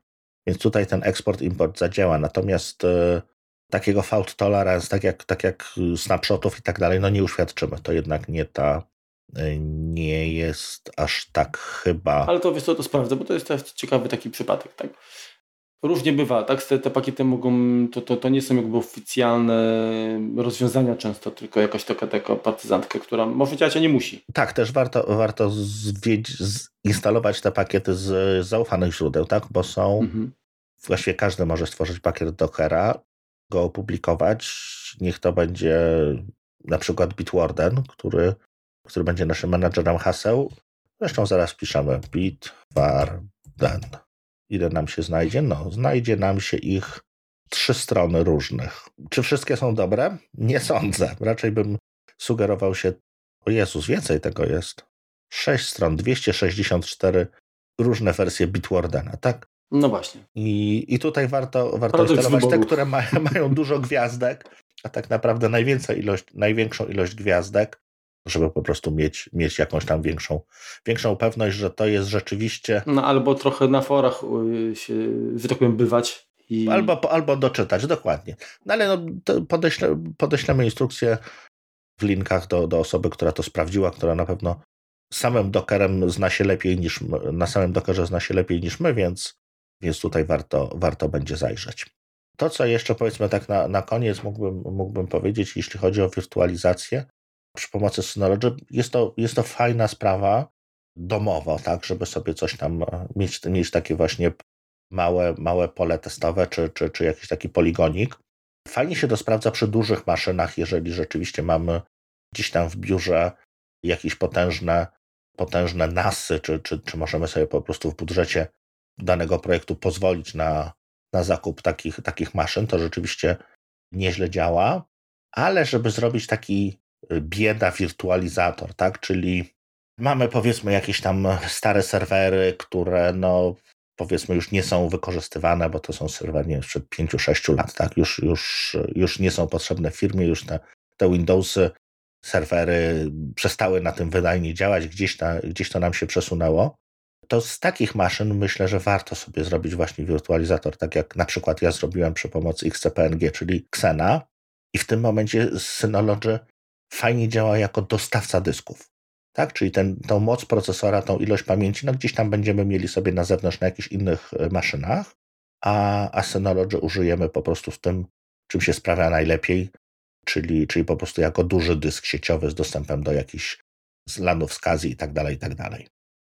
Więc tutaj ten eksport-import zadziała. Natomiast e, takiego fault tolerance, tak jak, tak jak snapshotów i tak dalej, no nie uświadczymy. To jednak nie ta, e, nie jest aż tak chyba. Ale to wiesz co, to sprawdzę, bo to jest ciekawy taki przypadek, tak? Różnie bywa, tak? Te, te pakiety mogą, to, to, to nie są jakby oficjalne rozwiązania często, tylko jakaś taka, taka partyzantka, która może działać, a nie musi. Tak, też warto, warto zinstalować te pakiety z zaufanych źródeł, tak? Bo są, mhm. właściwie każdy może stworzyć pakiet Dockera, go opublikować, niech to będzie na przykład Bitwarden, który, który będzie naszym menadżerem haseł. Zresztą zaraz piszemy Bitwarden ile nam się znajdzie? No, znajdzie nam się ich trzy strony różnych. Czy wszystkie są dobre? Nie sądzę. Raczej bym sugerował się, o Jezus, więcej tego jest. Sześć stron, 264 różne wersje Bitwardena, tak? No właśnie. I, i tutaj warto, warto instalować te, które ma, <laughs> mają dużo gwiazdek, a tak naprawdę najwięcej ilość, największą ilość gwiazdek, żeby po prostu mieć, mieć jakąś tam większą, większą pewność, że to jest rzeczywiście. No albo trochę na forach y, się, że tak powiem, bywać. I... Albo, albo doczytać, dokładnie. No ale no, podeśle, podeślemy instrukcję w linkach do, do osoby, która to sprawdziła, która na pewno samym Dockerem zna się lepiej niż na samym Dockerze zna się lepiej niż my, więc, więc tutaj warto, warto będzie zajrzeć. To, co jeszcze powiedzmy tak na, na koniec mógłbym, mógłbym powiedzieć, jeśli chodzi o wirtualizację, przy pomocy Synology. Jest to, jest to fajna sprawa domowa, tak, żeby sobie coś tam e, mieć, mieć takie właśnie małe, małe pole testowe, czy, czy, czy jakiś taki poligonik. Fajnie się to sprawdza przy dużych maszynach, jeżeli rzeczywiście mamy gdzieś tam w biurze jakieś potężne, potężne nasy, czy, czy, czy możemy sobie po prostu w budżecie danego projektu pozwolić na, na zakup takich, takich maszyn, to rzeczywiście nieźle działa, ale żeby zrobić taki bieda wirtualizator, tak? Czyli mamy powiedzmy jakieś tam stare serwery, które no powiedzmy już nie są wykorzystywane, bo to są serwery nie, sprzed 5-6 lat, tak? Już, już, już nie są potrzebne firmie, już te, te Windowsy, serwery przestały na tym wydajnie działać, gdzieś, ta, gdzieś to nam się przesunęło. To z takich maszyn myślę, że warto sobie zrobić właśnie wirtualizator, tak jak na przykład ja zrobiłem przy pomocy XCPNG, czyli Xena. I w tym momencie Synology fajnie działa jako dostawca dysków. Tak? Czyli ten, tą moc procesora, tą ilość pamięci, no gdzieś tam będziemy mieli sobie na zewnątrz na jakichś innych e, maszynach, a, a Synology użyjemy po prostu w tym, czym się sprawia najlepiej, czyli, czyli po prostu jako duży dysk sieciowy z dostępem do jakichś lanów z i tak dalej, i tak dalej.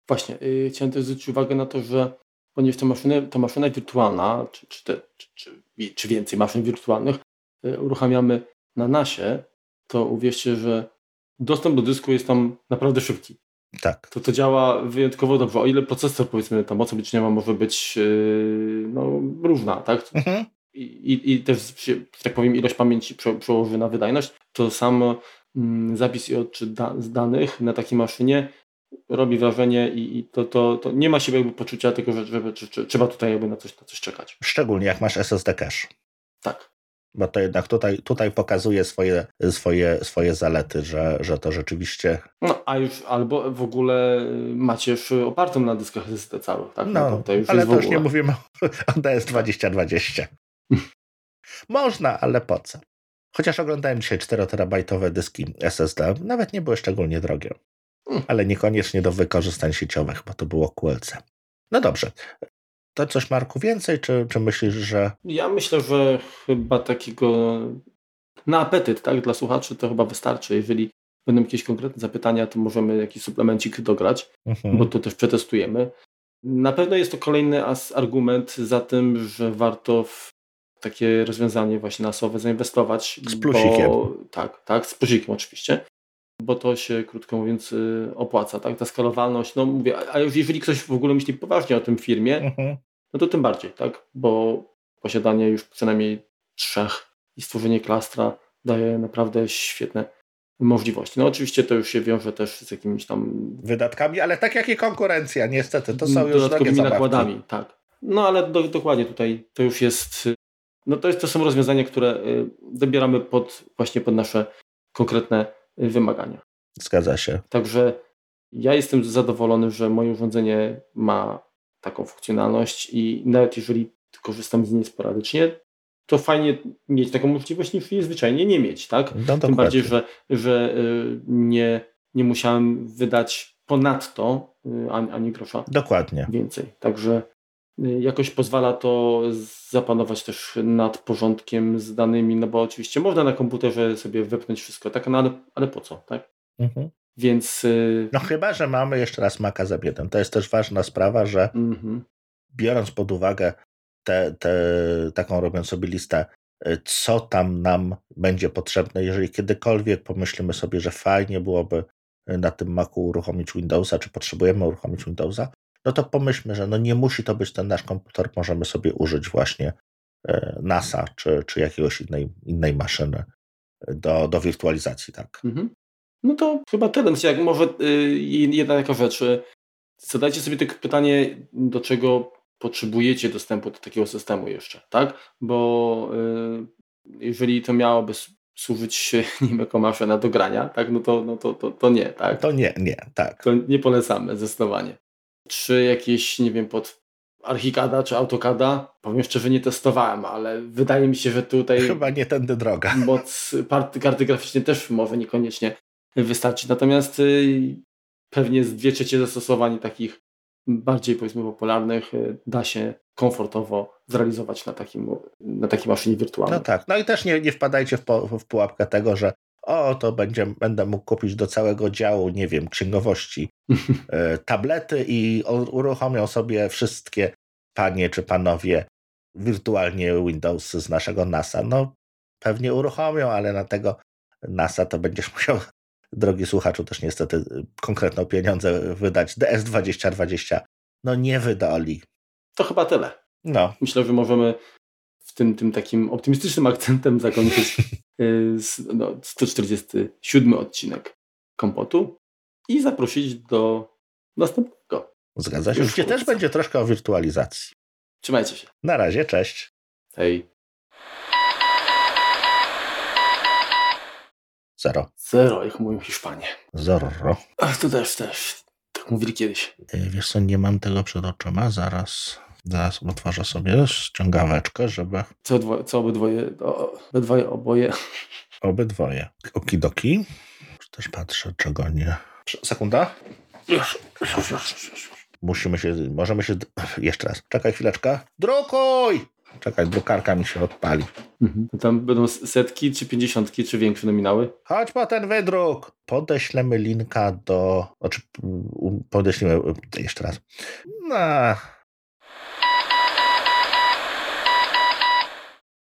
Właśnie, yy, chciałem też zwrócić uwagę na to, że ponieważ ta maszyna, ta maszyna wirtualna, czy, czy, te, czy, czy, czy więcej maszyn wirtualnych y, uruchamiamy na nasie, to uwierzcie, że dostęp do dysku jest tam naprawdę szybki. Tak. To to działa wyjątkowo dobrze. O ile procesor, powiedzmy, ta moc obliczeniowa może być yy, no, różna, tak? Mhm. I, i, I też, tak powiem, ilość pamięci przełoży na wydajność, to sam mm, zapis i odczyt da, z danych na takiej maszynie robi wrażenie i, i to, to, to nie ma się jakby poczucia tego, że, że, że, że trzeba tutaj jakby na coś, na coś czekać. Szczególnie jak masz SSD cache. Tak bo to jednak tutaj, tutaj pokazuje swoje, swoje, swoje zalety, że, że to rzeczywiście. No, a już albo w ogóle macie już opartą na dyskach SSD całych, tak? No, no to już ale to już nie mówimy o DS2020. <laughs> Można, ale po co? Chociaż oglądałem dzisiaj 4-terabajtowe dyski SSD, nawet nie były szczególnie drogie. Hmm. Ale niekoniecznie do wykorzystań sieciowych, bo to było QLC. No dobrze. To coś, Marku, więcej, czy, czy myślisz, że... Ja myślę, że chyba takiego na apetyt tak, dla słuchaczy to chyba wystarczy. Jeżeli będą jakieś konkretne zapytania, to możemy jakiś suplemencik dograć, mhm. bo to też przetestujemy. Na pewno jest to kolejny argument za tym, że warto w takie rozwiązanie właśnie nasowe zainwestować. Z plusikiem. Bo, tak, tak, z plusikiem oczywiście bo to się, krótko mówiąc, y, opłaca. Tak? Ta skalowalność, no mówię, a jeżeli ktoś w ogóle myśli poważnie o tym firmie, mhm. no to tym bardziej, tak? bo posiadanie już przynajmniej trzech i stworzenie klastra daje naprawdę świetne możliwości. No oczywiście to już się wiąże też z jakimiś tam... Wydatkami, ale tak jak i konkurencja, niestety, to są już dodatkowymi nakładami, tak. No ale do, dokładnie tutaj to już jest, no to, jest, to są rozwiązania, które y, dobieramy pod właśnie pod nasze konkretne wymagania. Zgadza się. Także ja jestem zadowolony, że moje urządzenie ma taką funkcjonalność i nawet jeżeli korzystam z niej sporadycznie, to fajnie mieć taką możliwość niż jej zwyczajnie nie mieć, tak? No, Tym bardziej, że, że y, nie, nie musiałem wydać ponadto y, ani, ani grosza dokładnie. więcej. Także jakoś pozwala to zapanować też nad porządkiem z danymi, no bo oczywiście można na komputerze sobie wepchnąć wszystko, tak, no ale, ale po co, tak? Mhm. Więc... Y, no chyba, że mamy jeszcze raz Maca za biedem. To jest też ważna sprawa, że mhm. biorąc pod uwagę te, te, taką robiąc sobie listę, y, co tam nam będzie potrzebne, jeżeli kiedykolwiek pomyślimy sobie, że fajnie byłoby na tym Macu uruchomić Windowsa, czy potrzebujemy uruchomić Windowsa, no to pomyślmy, że no nie musi to być ten nasz komputer, możemy sobie użyć właśnie e, NASA czy, czy jakiegoś innej, innej maszyny do, do wirtualizacji, tak. Mhm. No to chyba tyle. Jak może y, jedna taka rzecz. Y, zadajcie sobie tylko pytanie, do czego potrzebujecie dostępu do takiego systemu jeszcze, tak? Bo y, jeżeli to miałoby służyć <laughs> nim jako maszyna do grania, tak? No to, no to, to, to nie, tak? To nie, nie, tak. To nie polecamy zdecydowanie czy jakieś, nie wiem, pod Archicada czy AutoCada. Powiem szczerze, nie testowałem, ale wydaje mi się, że tutaj... <laughs> Chyba nie tędy droga. <laughs> Moc karty graficznej też może niekoniecznie wystarczyć. Natomiast y, pewnie z dwie trzecie zastosowań takich bardziej powiedzmy popularnych y, da się komfortowo zrealizować na takim, na takiej maszynie wirtualnej. No tak, no i też nie, nie wpadajcie w, po, w pułapkę tego, że o, to będzie, będę mógł kupić do całego działu, nie wiem, księgowości <laughs> e, tablety i uruchomią sobie wszystkie panie czy panowie wirtualnie Windows z naszego NASA. No, pewnie uruchomią, ale na tego NASA to będziesz <laughs> musiał, drogi słuchaczu, też niestety konkretne pieniądze wydać. DS2020 no nie wydali. To chyba tyle. No. Myślę, że możemy w tym, tym takim optymistycznym akcentem zakończyć <laughs> y, no, 147 odcinek kompotu i zaprosić do następnego. Zgadza się. Gdzie też będzie troszkę o wirtualizacji. Trzymajcie się. Na razie, cześć. Hej. Zero. Zero, jak mówią Hiszpanie. Zero. Ach, to też, też. Tak mówili kiedyś. E, wiesz co, nie mam tego przed oczyma, zaraz Zaraz otworzę sobie ściągaweczkę, żeby... Co, dwo, co obydwoje, obydwoje, oboje. Obydwoje. Okidoki. Też patrzę, czego nie... Sekunda. Już, już, już, już. Musimy się, możemy się... Jeszcze raz. Czekaj chwileczkę. Drukuj! Czekaj, drukarka mi się odpali. Mhm. Tam będą setki, czy pięćdziesiątki, czy większe nominały? Chodź po ten wydruk. Podeślemy linka do... Znaczy, podeślimy... Jeszcze raz. No